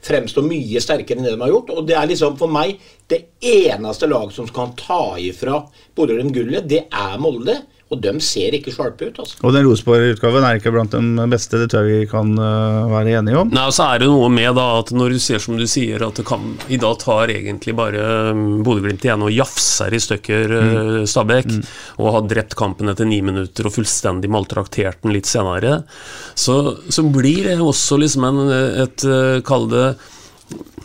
fremstå mye sterkere enn det de har gjort. Og det er liksom for meg det eneste lag som kan ta ifra Bodø-Glimt gullet, det er Molde. Og de ser ikke sharpe ut, altså. Og den Rosenborg-utgaven er ikke blant de beste, det tror jeg vi kan uh, være enige om. Nei, og så er det noe med da at når du ser som du sier at det kan I dag tar egentlig bare um, Bodø-Glimt igjen og jafser i stykker uh, Stabæk, og har drept kampen etter ni minutter og fullstendig maltraktert den litt senere, så, så blir det også liksom en, et uh, Kall det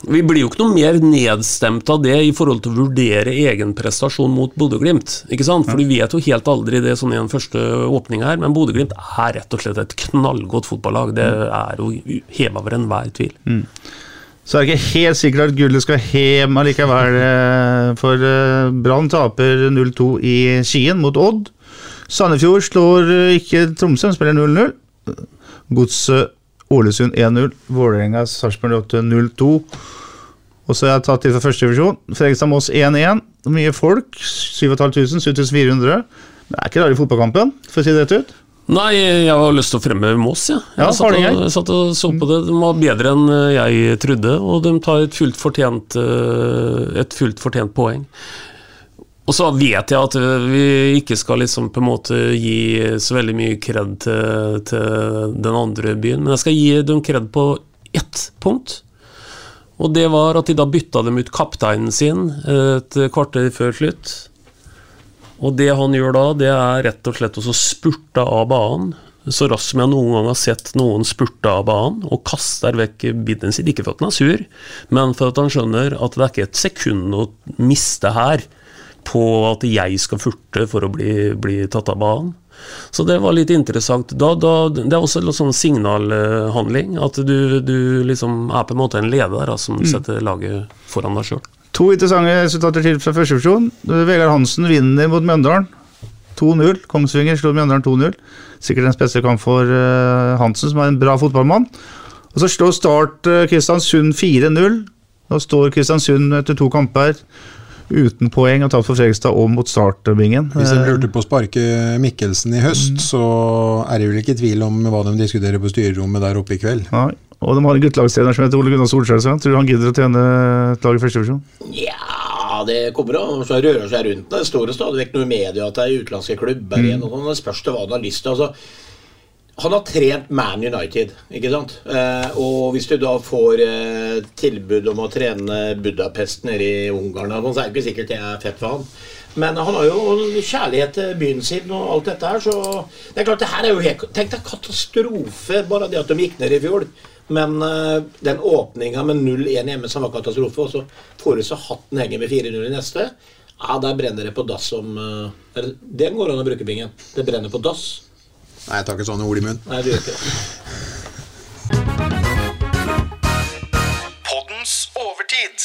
vi blir jo ikke noe mer nedstemt av det i forhold til å vurdere egen prestasjon mot Bodø-Glimt. For du vet jo helt aldri det sånn i den første åpninga her, men Bodø-Glimt er rett og slett et knallgodt fotballag. Det er jo heva over enhver tvil. Så er det ikke helt sikkert at gullet skal hjem allikevel, eh, for eh, Brann taper 0-2 i Skien mot Odd. Sandefjord slår eh, ikke Tromsø, de spiller 0-0. Godset Ålesund 1-0. Vålerenga Sarpsborg 8 0-2. Og så har jeg tatt litt fra førstedivisjon. Fredrikstad-Moss 1-1. Mye folk. 7500, 7400. Det er ikke rare fotballkampen, for å si det rett ut. Nei, jeg har lyst til å fremme Mås, ja. jeg. Ja, satt, og, og, satt og så på det. De var bedre enn eh, jeg trodde, og de tar et fullt fortjent, eh, et fullt fortjent poeng. Og så vet jeg at eh, vi ikke skal liksom på en måte gi så veldig mye kred til, til den andre byen, men jeg skal gi dem kred på ett punkt. Og det var at de da bytta dem ut kapteinen sin et kvarter før slutt. Og det han gjør da, det er rett og slett å spurte av banen. Så raskt som jeg noen gang har sett noen spurte av banen, og kaster vekk bidden sin. Ikke for at han er sur, men for at han skjønner at det er ikke et sekund å miste her på at jeg skal furte for å bli, bli tatt av banen. Så det var litt interessant. Da, da, det er også en sånn signalhandling, at du, du liksom er på en måte en leder da, som setter laget foran deg sjøl. To interessante resultater til fra første divisjon. Vegard Hansen vinner mot Mjøndalen. 2-0. Kongsvinger slår Mjøndalen 2-0. Sikkert en spesiell kamp for eh, Hansen, som er en bra fotballmann. Og så slår Start eh, Kristiansund 4-0. Nå står Kristiansund etter to kamper uten poeng og tapt for Fredrikstad og mot Start-bingen. Hvis de lurte på å sparke Mikkelsen i høst, så er det vel ikke tvil om hva de diskuterer på styrerommet der oppe i kveld. Nei. Og de har en guttelagstrener som heter Ole Gunnar Solskjær. Tror du han gidder å trene et lag i første divisjon? Ja, det kommer an. Så rører seg rundt. Det står jo stadig vekk noe i media at det er utenlandske klubber igjen. og sånn. Det spørs til hva han har lyst til. altså han har trent Man United, ikke sant? Eh, og hvis du da får eh, tilbud om å trene Budapest nede i Ungarn, sånn, så er det ikke sikkert det er fett for han. Men han har jo kjærlighet til byen sin og alt dette her, så det er klart det her er jo helt Tenk deg katastrofe, bare det at de gikk ned i fjor. Men eh, den åpninga med 0-1 hjemme som var katastrofe, og så får du så hatten henger med 4-0 i neste, ja, der brenner det på dass som eh, Det går an å bruke bingen. Det brenner på dass. Nei, jeg tar ikke sånne ord i munnen. Nei, det gjør ikke. Poddens overtid.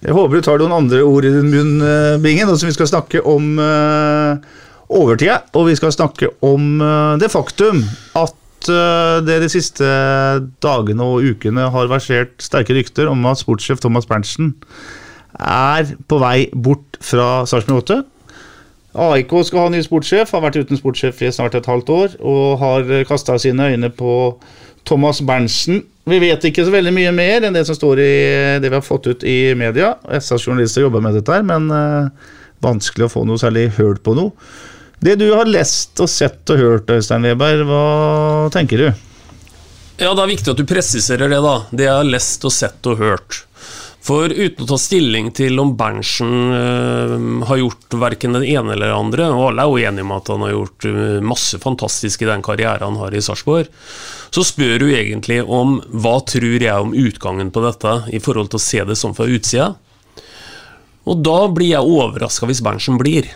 Jeg håper du tar noen andre ord i din munn, eh, Bingen, Altså, vi skal snakke om, uh, overtida, og vi skal snakke om uh, det faktum at det de siste dagene og ukene har versert sterke rykter om at sportssjef Thomas Berntsen er på vei bort fra Sarpsborg 8. AIK skal ha ny sportssjef, har vært uten sportssjef i snart et halvt år, og har kasta sine øyne på Thomas Berntsen. Vi vet ikke så veldig mye mer enn det som står i det vi har fått ut i media. SAs journalister jobber med dette her, men eh, vanskelig å få noe særlig hørt på noe. Det du har lest og sett og hørt, Øystein Weber, hva tenker du? Ja, Det er viktig at du presiserer det, da. Det jeg har lest og sett og hørt. For uten å ta stilling til om Berntsen øh, har gjort verken den ene eller den andre, og alle er jo enige om at han har gjort øh, masse fantastisk i den karrieren han har i Sarpsborg, så spør du egentlig om hva tror jeg om utgangen på dette i forhold til å se det sånn fra utsida. Og da blir jeg overraska hvis Berntsen blir.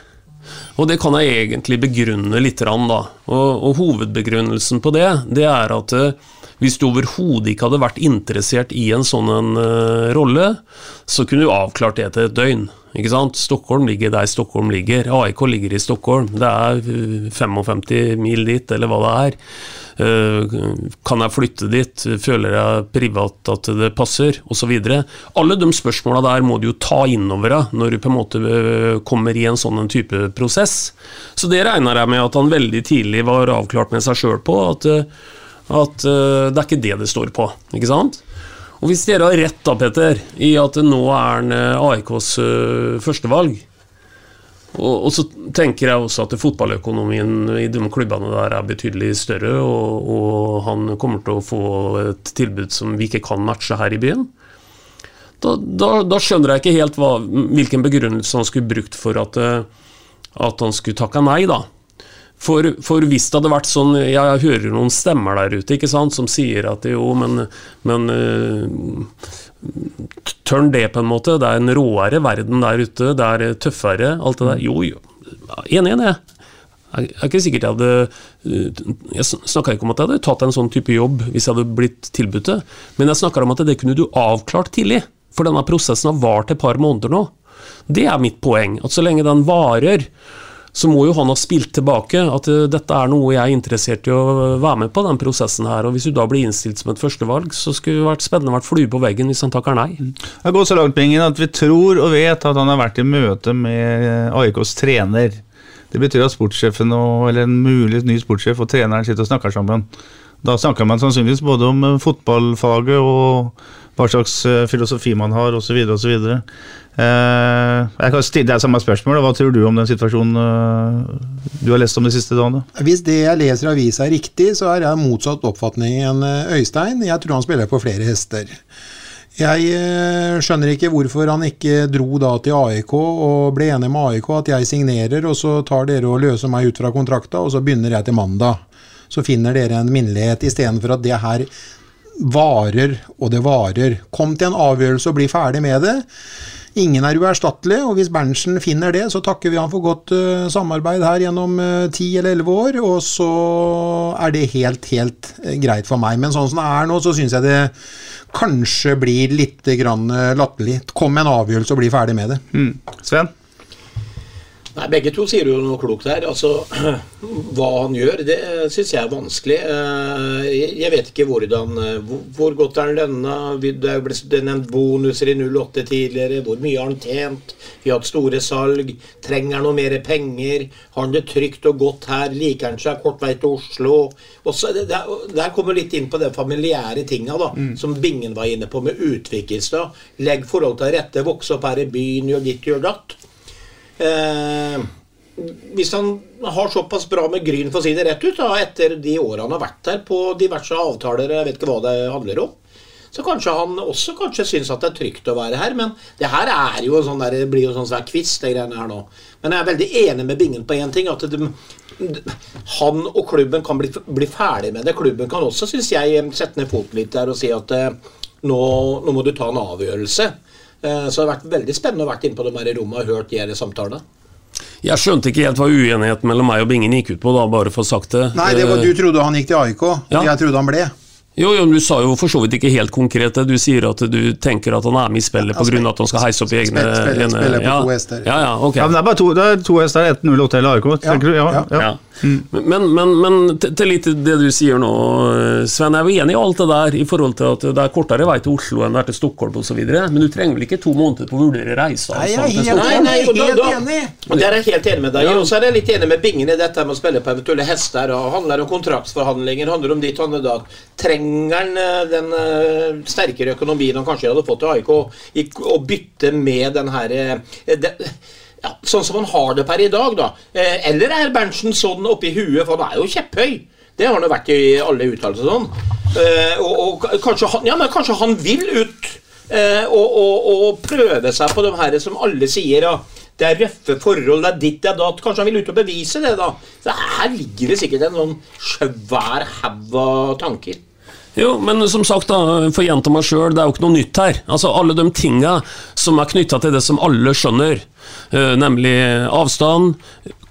Og det kan jeg egentlig begrunne litt. Da. Og, og hovedbegrunnelsen på det, det er at hvis du overhodet ikke hadde vært interessert i en sånn en, uh, rolle, så kunne du avklart det etter et døgn. Ikke sant? Stockholm ligger der Stockholm ligger. AIK ligger i Stockholm. Det er 55 mil dit, eller hva det er. Uh, kan jeg flytte dit? Føler jeg privat at det passer? Osv. Alle de spørsmåla der må du jo ta inn over deg når du på en måte kommer i en sånn type prosess. Så det regner jeg med at han veldig tidlig var avklart med seg sjøl på. at at det er ikke det det står på. ikke sant? Og Hvis dere har rett da, Petter, i at nå er han uh, AIKs uh, førstevalg, og, og, så tenker jeg også at fotballøkonomien i de klubbene der er betydelig større, og, og, han kommer til å få et tilbud som vi ikke kan matche her i byen. Da, da, da skjønner jeg ikke helt hva, hvilken begrunnelse han skulle brukt for at, at han skulle takke nei, da. For, for, hvis det hadde vært sånn Jeg, hører noen stemmer der ute ikke sant, som sier at jo, men, men uh, Tørn det, på en måte. Det er en råere verden der ute. Det er tøffere, alt det der. Jo, jo. Enig i det. Jeg er ikke sikkert jeg hadde eh, Jeg snakka ikke om at jeg hadde tatt en sånn type jobb hvis jeg hadde blitt tilbudt det, men jeg snakka om at det kunne du avklart tidlig. For denne prosessen har vart et par måneder nå. Det er mitt poeng. At så lenge den varer, så må jo han ha spilt tilbake at uh, dette er noe jeg er interessert i å være med på, den prosessen her. Og hvis du da blir innstilt som et førstevalg, så skulle det vært spennende å vært flue på veggen hvis han takker nei. Det går så langt, Bingen, at vi tror og vet at han har vært i møte med AIKs trener. Det betyr at sportssjefen eller en mulig ny sportssjef og treneren sitter og snakker sammen. Da snakker man sannsynligvis både om fotballfaget og hva slags eh, filosofi man har osv. osv. Eh, jeg kan stille deg samme spørsmål. Hva tror du om den situasjonen eh, du har lest om de siste dagene? Hvis det jeg leser i avisa er riktig, så er jeg motsatt oppfatning enn Øystein. Jeg tror han spiller på flere hester. Jeg skjønner ikke hvorfor han ikke dro da til AIK og ble enig med AIK at jeg signerer, og så tar dere og løser meg ut fra kontrakta, og så begynner jeg til mandag. Så finner dere en minnelighet istedenfor at det her varer og det varer. Kom til en avgjørelse og bli ferdig med det. Ingen er uerstattelig, og hvis Berntsen finner det, så takker vi han for godt uh, samarbeid her gjennom ti uh, eller elleve år, og så er det helt, helt uh, greit for meg. Men sånn som det er nå, så syns jeg det kanskje blir litt grann latterlig. Kom med en avgjørelse og bli ferdig med det. Mm. Sven? Nei, Begge to sier jo noe klokt her. Altså, Hva han gjør, det syns jeg er vanskelig. Eh, jeg vet ikke hvordan eh, Hvor godt er lønna? Det ble nevnt bonuser i 08 tidligere. Hvor mye har han tjent? Vi har hatt store salg. Trenger han noe mer penger? Har han det trygt og godt her? Liker han seg kort vei til Oslo? Også, der, der kommer litt inn på de familiære tinga da, mm. som Bingen var inne på, med utvikelse. Legg forhold til rette, vokse opp her i byen, gjør ditt, gjør datt. Eh, hvis han har såpass bra med Gryn, for å si det rett ut, da, etter de årene han har vært der på diverse avtaler, jeg vet ikke hva det handler om, så kanskje han også kanskje syns at det er trygt å være her. Men det her er jo sånn der, det blir jo sånn svær quiz, de greiene her nå. Men jeg er veldig enig med Bingen på én ting. At de, han og klubben kan bli, bli, ferdig med det. Klubben kan også, syns jeg, sette ned foten litt der og si at eh, nå, nå må du ta en avgjørelse. Eh, så det har vært veldig spennende å vært inne på de her i rommene og hørt de samtalene. Jeg skjønte ikke helt hva uenigheten mellom meg og Bingen gikk ut på, da, bare for å sagt det. Nei, det var, Du trodde han gikk til AIK, ja. jeg trodde han ble. Jo, jo, men Du sa jo for så vidt ikke helt konkret det. Du sier at du tenker at han er med i spillet pga. at han skal heise opp i egne Spiller- spiller- spiller på ja. to hester. Ja, ja, ok. Ja, men det er bare to, det er to hester, enten 08 eller AIK. Ja, ja. ja. Ja. Men, men, men til til litt det du sier nå, Sven. Jeg er jo enig i alt det der, i forhold til at det er kortere vei til Oslo enn det er til Stockholm osv. Men du trenger vel ikke to måneder på å vurdere reisa? Nei, jeg er helt? Nei, nei, helt da, da, enig. og der er jeg helt enig med deg. Og så er jeg litt enig med Bingen i dette med å spille på eventuelle hester. og handler om kontraktsforhandlinger, handler om ditt og datt. Trenger han eh, den eh, sterkere økonomien han kanskje hadde fått i AIK, å bytte med den her eh, det, ja, Sånn som han har det per i dag, da. Eh, Eller er Berntsen sånn oppi huet, for han er jo kjepphøy. Det har han jo vært i alle uttalelser sånn. Eh, og, og kanskje, han, ja, kanskje han vil ut eh, og, og, og prøve seg på de her som alle sier ja, det er røffe forhold, det er ditt, det er datt. Kanskje han vil ut og bevise det, da. Så her ligger det sikkert en sånn svær haug av tanker. Jo, men som sagt, da, for å gjenta meg sjøl, det er jo ikke noe nytt her. Altså, Alle de tinga som er knytta til det som alle skjønner, uh, nemlig avstand,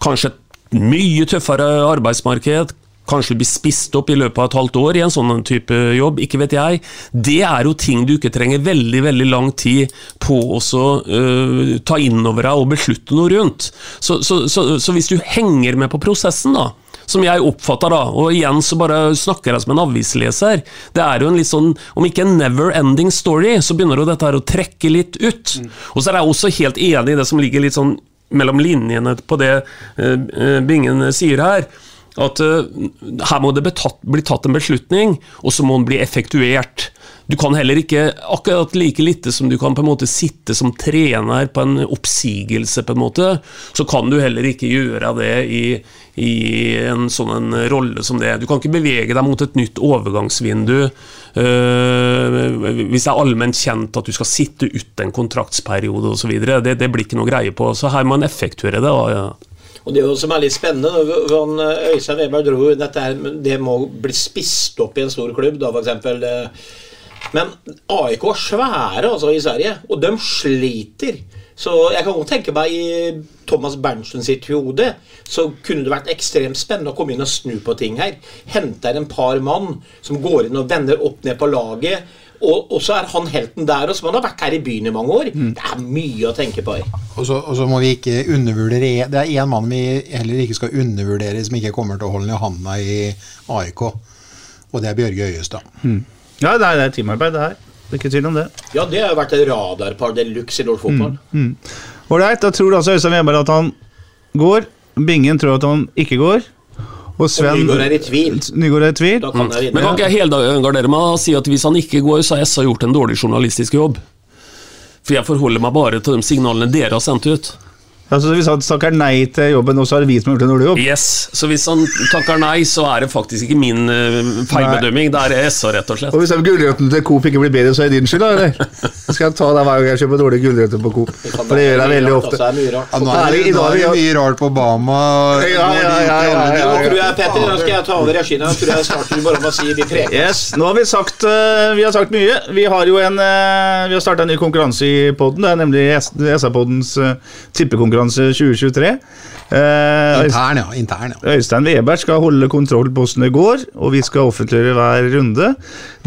kanskje et mye tøffere arbeidsmarked, kanskje bli spist opp i løpet av et halvt år i en sånn type jobb, ikke vet jeg. Det er jo ting du ikke trenger veldig veldig lang tid på å så, eh, ta inn over deg og beslutte noe rundt. Så, så, så, så hvis du henger med på prosessen, da, som jeg oppfatter da, og igjen så bare snakker jeg som en avisleser. Det er jo en litt sånn, om ikke en never ending story, så begynner jo dette her å trekke litt ut. Og så er jeg også helt enig i det som ligger litt sånn mellom linjene på det eh, eh, Bingen sier her. At uh, her må det bli tatt, bli tatt en beslutning, og så må den bli effektuert. Du kan heller ikke, akkurat like lite som du kan på en måte sitte som trener på en oppsigelse, på en måte, så kan du heller ikke gjøre det i, i en sånn en rolle som det. Du kan ikke bevege deg mot et nytt overgangsvindu øh, hvis det er allment kjent at du skal sitte ut en kontraktsperiode osv. Det, det blir ikke noe greie på. Så her må en effektuere det. Ja. Og det som er litt spennende, når eh, Øystein Weber dro dette her, det må bli spist opp i en stor klubb, da eksempel. eh. Men AIK er svære altså i Sverige, og de sliter. Så jeg kan godt tenke meg i Thomas Berntsen sitt hode så kunne det vært ekstremt spennende å komme inn og snu på ting her. Hente her en par mann som går inn og vender opp ned på laget. Og, og så er han helten der, og som han har vært her i byen i mange år. Det er mye å tenke på. Og så, og så må vi ikke undervurdere Det er én mann vi heller ikke skal undervurdere, som ikke kommer til å holde i handa i AIK. Og det er Bjørge Øyestad. Ja, det er, det er teamarbeid, det her. Det er ikke tvil om det. Ja, det har jo vært et radarpar de luxe i norsk fotball. Ålreit, da tror altså Øystein Weber at han går. Bingen tror at han ikke går. Og Sven Nygaard er i tvil. Nygaard er i tvil. Da kan jeg Men kan ikke jeg helgardere meg og si at hvis han ikke går, så har SA gjort en dårlig journalistisk jobb? For jeg forholder meg bare til de signalene dere har sendt ut. Altså, hvis han takker nei til jobben, og så er det vi som har gjort en dårlig jobb? Yes, Så hvis han takker nei, så er det faktisk ikke min uh, feilbedømming, det er SA, rett og slett. Og hvis gulrøttene gulrøtten til Coop ikke blir bedre, så er det din skyld, da, eller? Skal jeg ta deg hver gang jeg kjøper dårlige gulrøtter på Coop? For det gjør jeg veldig ofte. Altså, er. Ja, nå er det, nå er det mye rart på Bama. Ja, ja, ja, ja, ja, Nå tror jeg, Petter, nå skal jeg ta over regien. Nå tror jeg snart du bare må si vi preker. Yes, nå har vi sagt, uh, vi har sagt mye. Vi har jo en eh, Vi har starta en ny konkurranse i poden. Det er nemlig SA-podens tippekonkurranse 2023. Eh, Intern, ja. Intern, ja. Øystein Weber skal holde kontroll på hvordan det går, og vi skal offentliggjøre hver runde.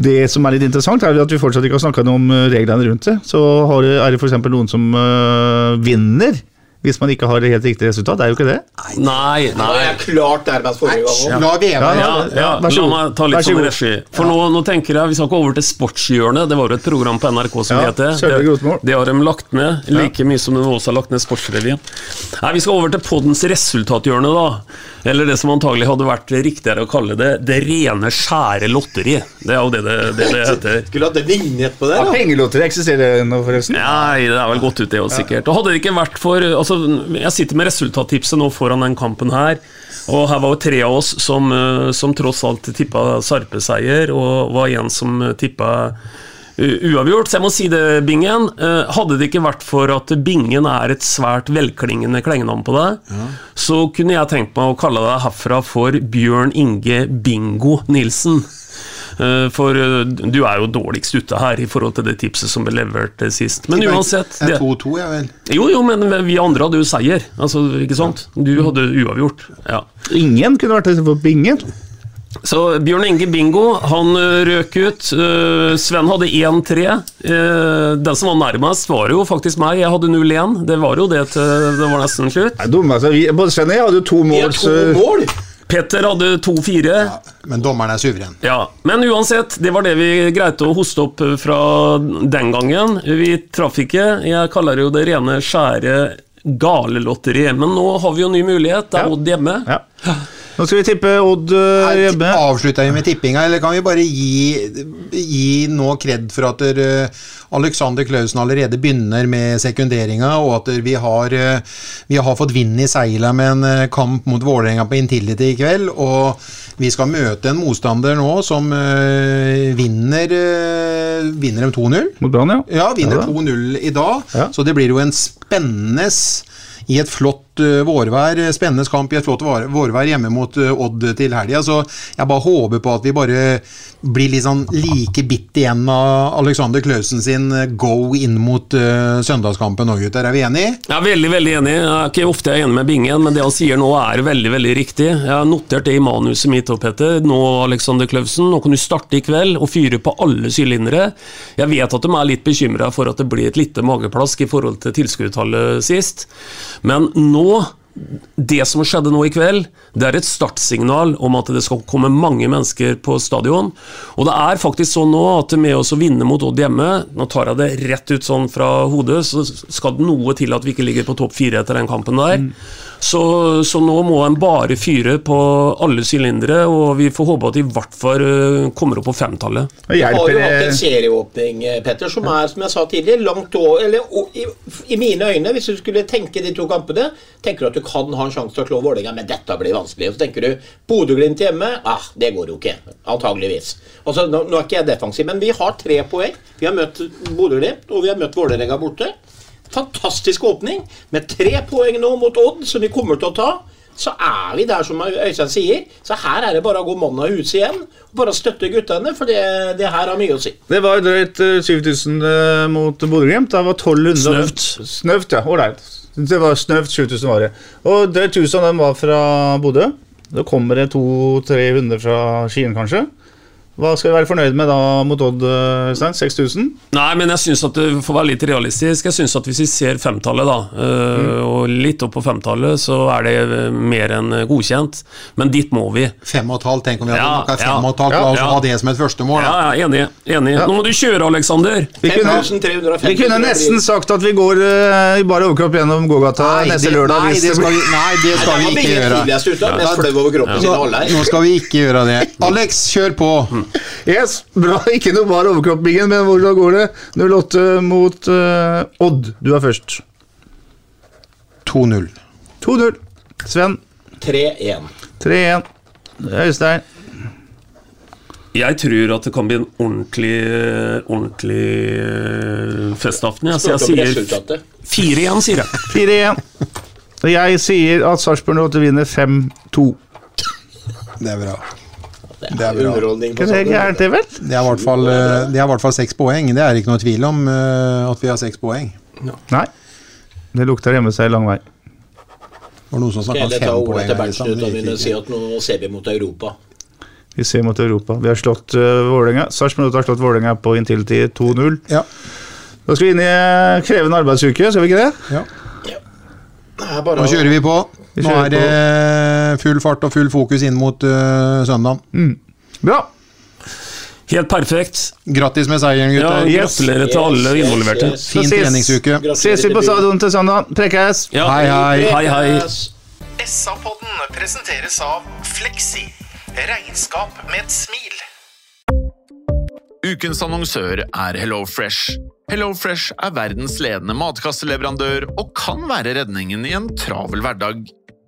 Det som er litt interessant, er at vi fortsatt ikke har snakka om eh, reglene rundt det. Så er det f.eks. noen som øh, vinner hvis man ikke har det helt riktige resultat. Det er jo ikke det. Nei, nei. Det er klart der forrige gang. La Ja, Ja, ja, la meg ta litt sånn regi. For nå, nå tenker jeg, Vi skal ikke over til Sportshjørnet. Det var jo et program på NRK som Ja, Sølve det. Det har de lagt ned, like mye som de også har lagt ned Sportsrevyen. Nei, Vi skal over til poddens resultathjørne, da. Eller det som antagelig hadde vært riktigere å kalle det det rene, skjære lotteri. Det er jo det det, det, det heter. Skulle hatt en vignett på det. Ja. Pengelotteri eksisterer nå, forresten. Nei, det er vel gått ut, det òg, sikkert. Og hadde det ikke vært for altså, Jeg sitter med resultattipset nå foran den kampen her. Og her var jo tre av oss som, eh, som tross alt tippa Sarpe-seier, og var en som tippa uavgjort. Så jeg må si det, Bingen. eh, Hadde det ikke vært for at Bingen er et svært velklingende klengenavn på deg, så kunne jeg tenkt meg å kalle deg herfra for Bjørn Inge Bingo Nilsen. Eh, For eh, du er jo dårligst ute her i forhold til det tipset som ble levert sist. Men uansett Det det, er 2-2, jeg vel. Jo, jo, men vi andre hadde jo seier. Altså, ikke sant? Du hadde uavgjort. Ja. Ingen kunne vært det for Bingen. Så Bjørn Inge Bingo, han røk ut. Øh, Sven hadde 1-3. Eh, Den som var nærmest, var jo faktisk meg. Jeg hadde 0-1. Det var jo det til det var nesten slutt. Nei, dumme, altså, vi, både Sven og jeg hadde jo to mål. har to mål! Petter hadde 2-4. Men dommeren er suveren. Ja, Men uansett, det var det vi greide å hoste opp eh, fra den gangen. Vi traff ikke. Jeg kaller det jo det rene, skjære galelotteriet. Men nå har vi jo ny mulighet. Det er Odd hjemme. Ja. Nå skal vi tippe Odd uh, Her hjemme. Avslutter vi med tippinga, eller kan vi bare gi, gi nå kred for at der, eh, Alexander Klausen allerede begynner med sekunderinga, og at der vi, har, eh, vi har fått vind i seila med en eh, kamp mot Vålerenga på Intility i kveld. Og vi skal møte en motstander nå som uh, vinner, uh, vinner dem 2-0. Mot Brann, ja. Ja, vinner Ja 2-0 i dag. Ja. Så det blir jo en spennende i et flott uh, vårvær, spennende kamp i et flott vårvær hjemme mot uh, Odd til helga. Så jeg bare håper på at vi bare blir litt sånn like bitt igjen av Alexander Klausen sin go inn mot søndagskampen òg, gutter. Er vi enige? Jeg er veldig veldig enig. Jeg er ikke ofte er enig med Bingen, men det han sier nå er veldig veldig riktig. Jeg har notert det i manuset mitt, òg, Petter. Nå, Alexander Klausen, nå kan du starte i kveld og fyre på alle sylindere. Jeg vet at de er litt bekymra for at det blir et lite mageplask i forhold til tilskuertallet sist, men nå det som skjedde nå i kveld, det er et startsignal om at det skal komme mange mennesker på stadion. Og det er faktisk sånn nå at med oss å vinne mot Odd hjemme, nå tar jeg det rett ut sånn fra hodet, så skal det noe til at vi ikke ligger på topp fire etter den kampen der. Så, så nå må en bare fyre på alle sylindere, og vi får håpe at de i hvert fall øh, kommer opp på femtallet. Vi har jo hatt en serieåpning, eh, Petter, som er, som jeg sa tidligere, langt over Eller i, i mine øyne, hvis du skulle tenke de to kampene, tenker du at du kan ha en sjanse til å slå Vålerenga, men dette blir vanskelig. Og så tenker du Bodø-Glimt hjemme, ah, det går jo ikke. Antageligvis. Altså, nå, nå er ikke jeg defensiv, men vi har tre poeng. Vi har møtt Bodø-Glimt, og vi har møtt Vålerenga borte. Fantastisk åpning, med tre poeng nå mot Odd, som vi kommer til å ta. Så er vi der som Øystein sier. Så her er det bare å gå mannen av huset igjen. Og bare støtte guttene, for det, det her har mye å si. Det var drøyt øh, 7000 øh, mot Bodø-Glimt. Det var 1200 Snøvt. Snøvt, ja. Ålreit. Det var snøvt 7000 var det. Og drøyt 1000 av dem var fra Bodø. Da kommer det 200-300 fra Skien, kanskje. Hva skal vi være fornøyd med da mot Odd, Øystein? 6000? Nei, men jeg syns at det får være litt realistisk. Jeg syns at hvis vi ser femtallet, da, mm. og litt opp på femtallet, så er det mer enn godkjent. Men dit må vi. Fem og et halvt, tenk om vi hadde Ja, noe ja. fem og et halvt, Ja, la oss ja. ha det som et førstemål. Ja, ja, enig. enig. Nå må du kjøre, Aleksander. Vi kunne, 5350 vi kunne nesten sagt at vi går i bare overkropp gjennom gågata neste det, lørdag. nei, det skal vi, nei, det skal vi ikke gjøre. Nå, skal vi ikke gjøre det. Alex, kjør på. Yes, bra. Ikke noe bar overkropp, Bingen, men hvordan går det? 08 mot uh, Odd. Du er først. 2-0. 2-0. Sven 3-1. 3-1. Øystein Jeg tror at det kan bli en ordentlig, ordentlig øh, festaften. Ja. Så jeg sier 4-1, sier jeg. 4-1. Og jeg sier at Sarpsborg 08 vinner 5-2. Det er bra. Det Det er er underholdning på det er gærent, det, vel? Det er i hvert fall, eh, det er i hvert fall seks poeng. Det er ikke noe tvil om eh, at vi har seks poeng. Nei. Det lukter hjemme seg lang vei. Det var noen som snakka fem poeng. i Berntsen det mine si at nå ser vi mot Europa. Vi ser mot Europa. Vi har slått uh, Vålerenga. Sarpsborg har slått Vålerenga på Intility 2-0. Ja. Da skal vi inn i krevende arbeidsuke, skal vi ikke det? Ja. Det er bare Nå kjører vi på. Nå er det full fart og full fokus inn mot uh, søndagen. Bra. Helt perfekt. Grattis med seieren, Ja, gutter. yes. gratulerer til alle Yes, yes, involverte. yes. Fin treningsuke. Ses vi på stadion til søndag. Prekkes! Ja. Hei, hei. Hei, hei. SA-podden presenteres av Fleksi. Regnskap med et smil. Ukens annonsør er HelloFresh. HelloFresh er verdens ledende matkasseleverandør og kan være redningen i en travel hverdag.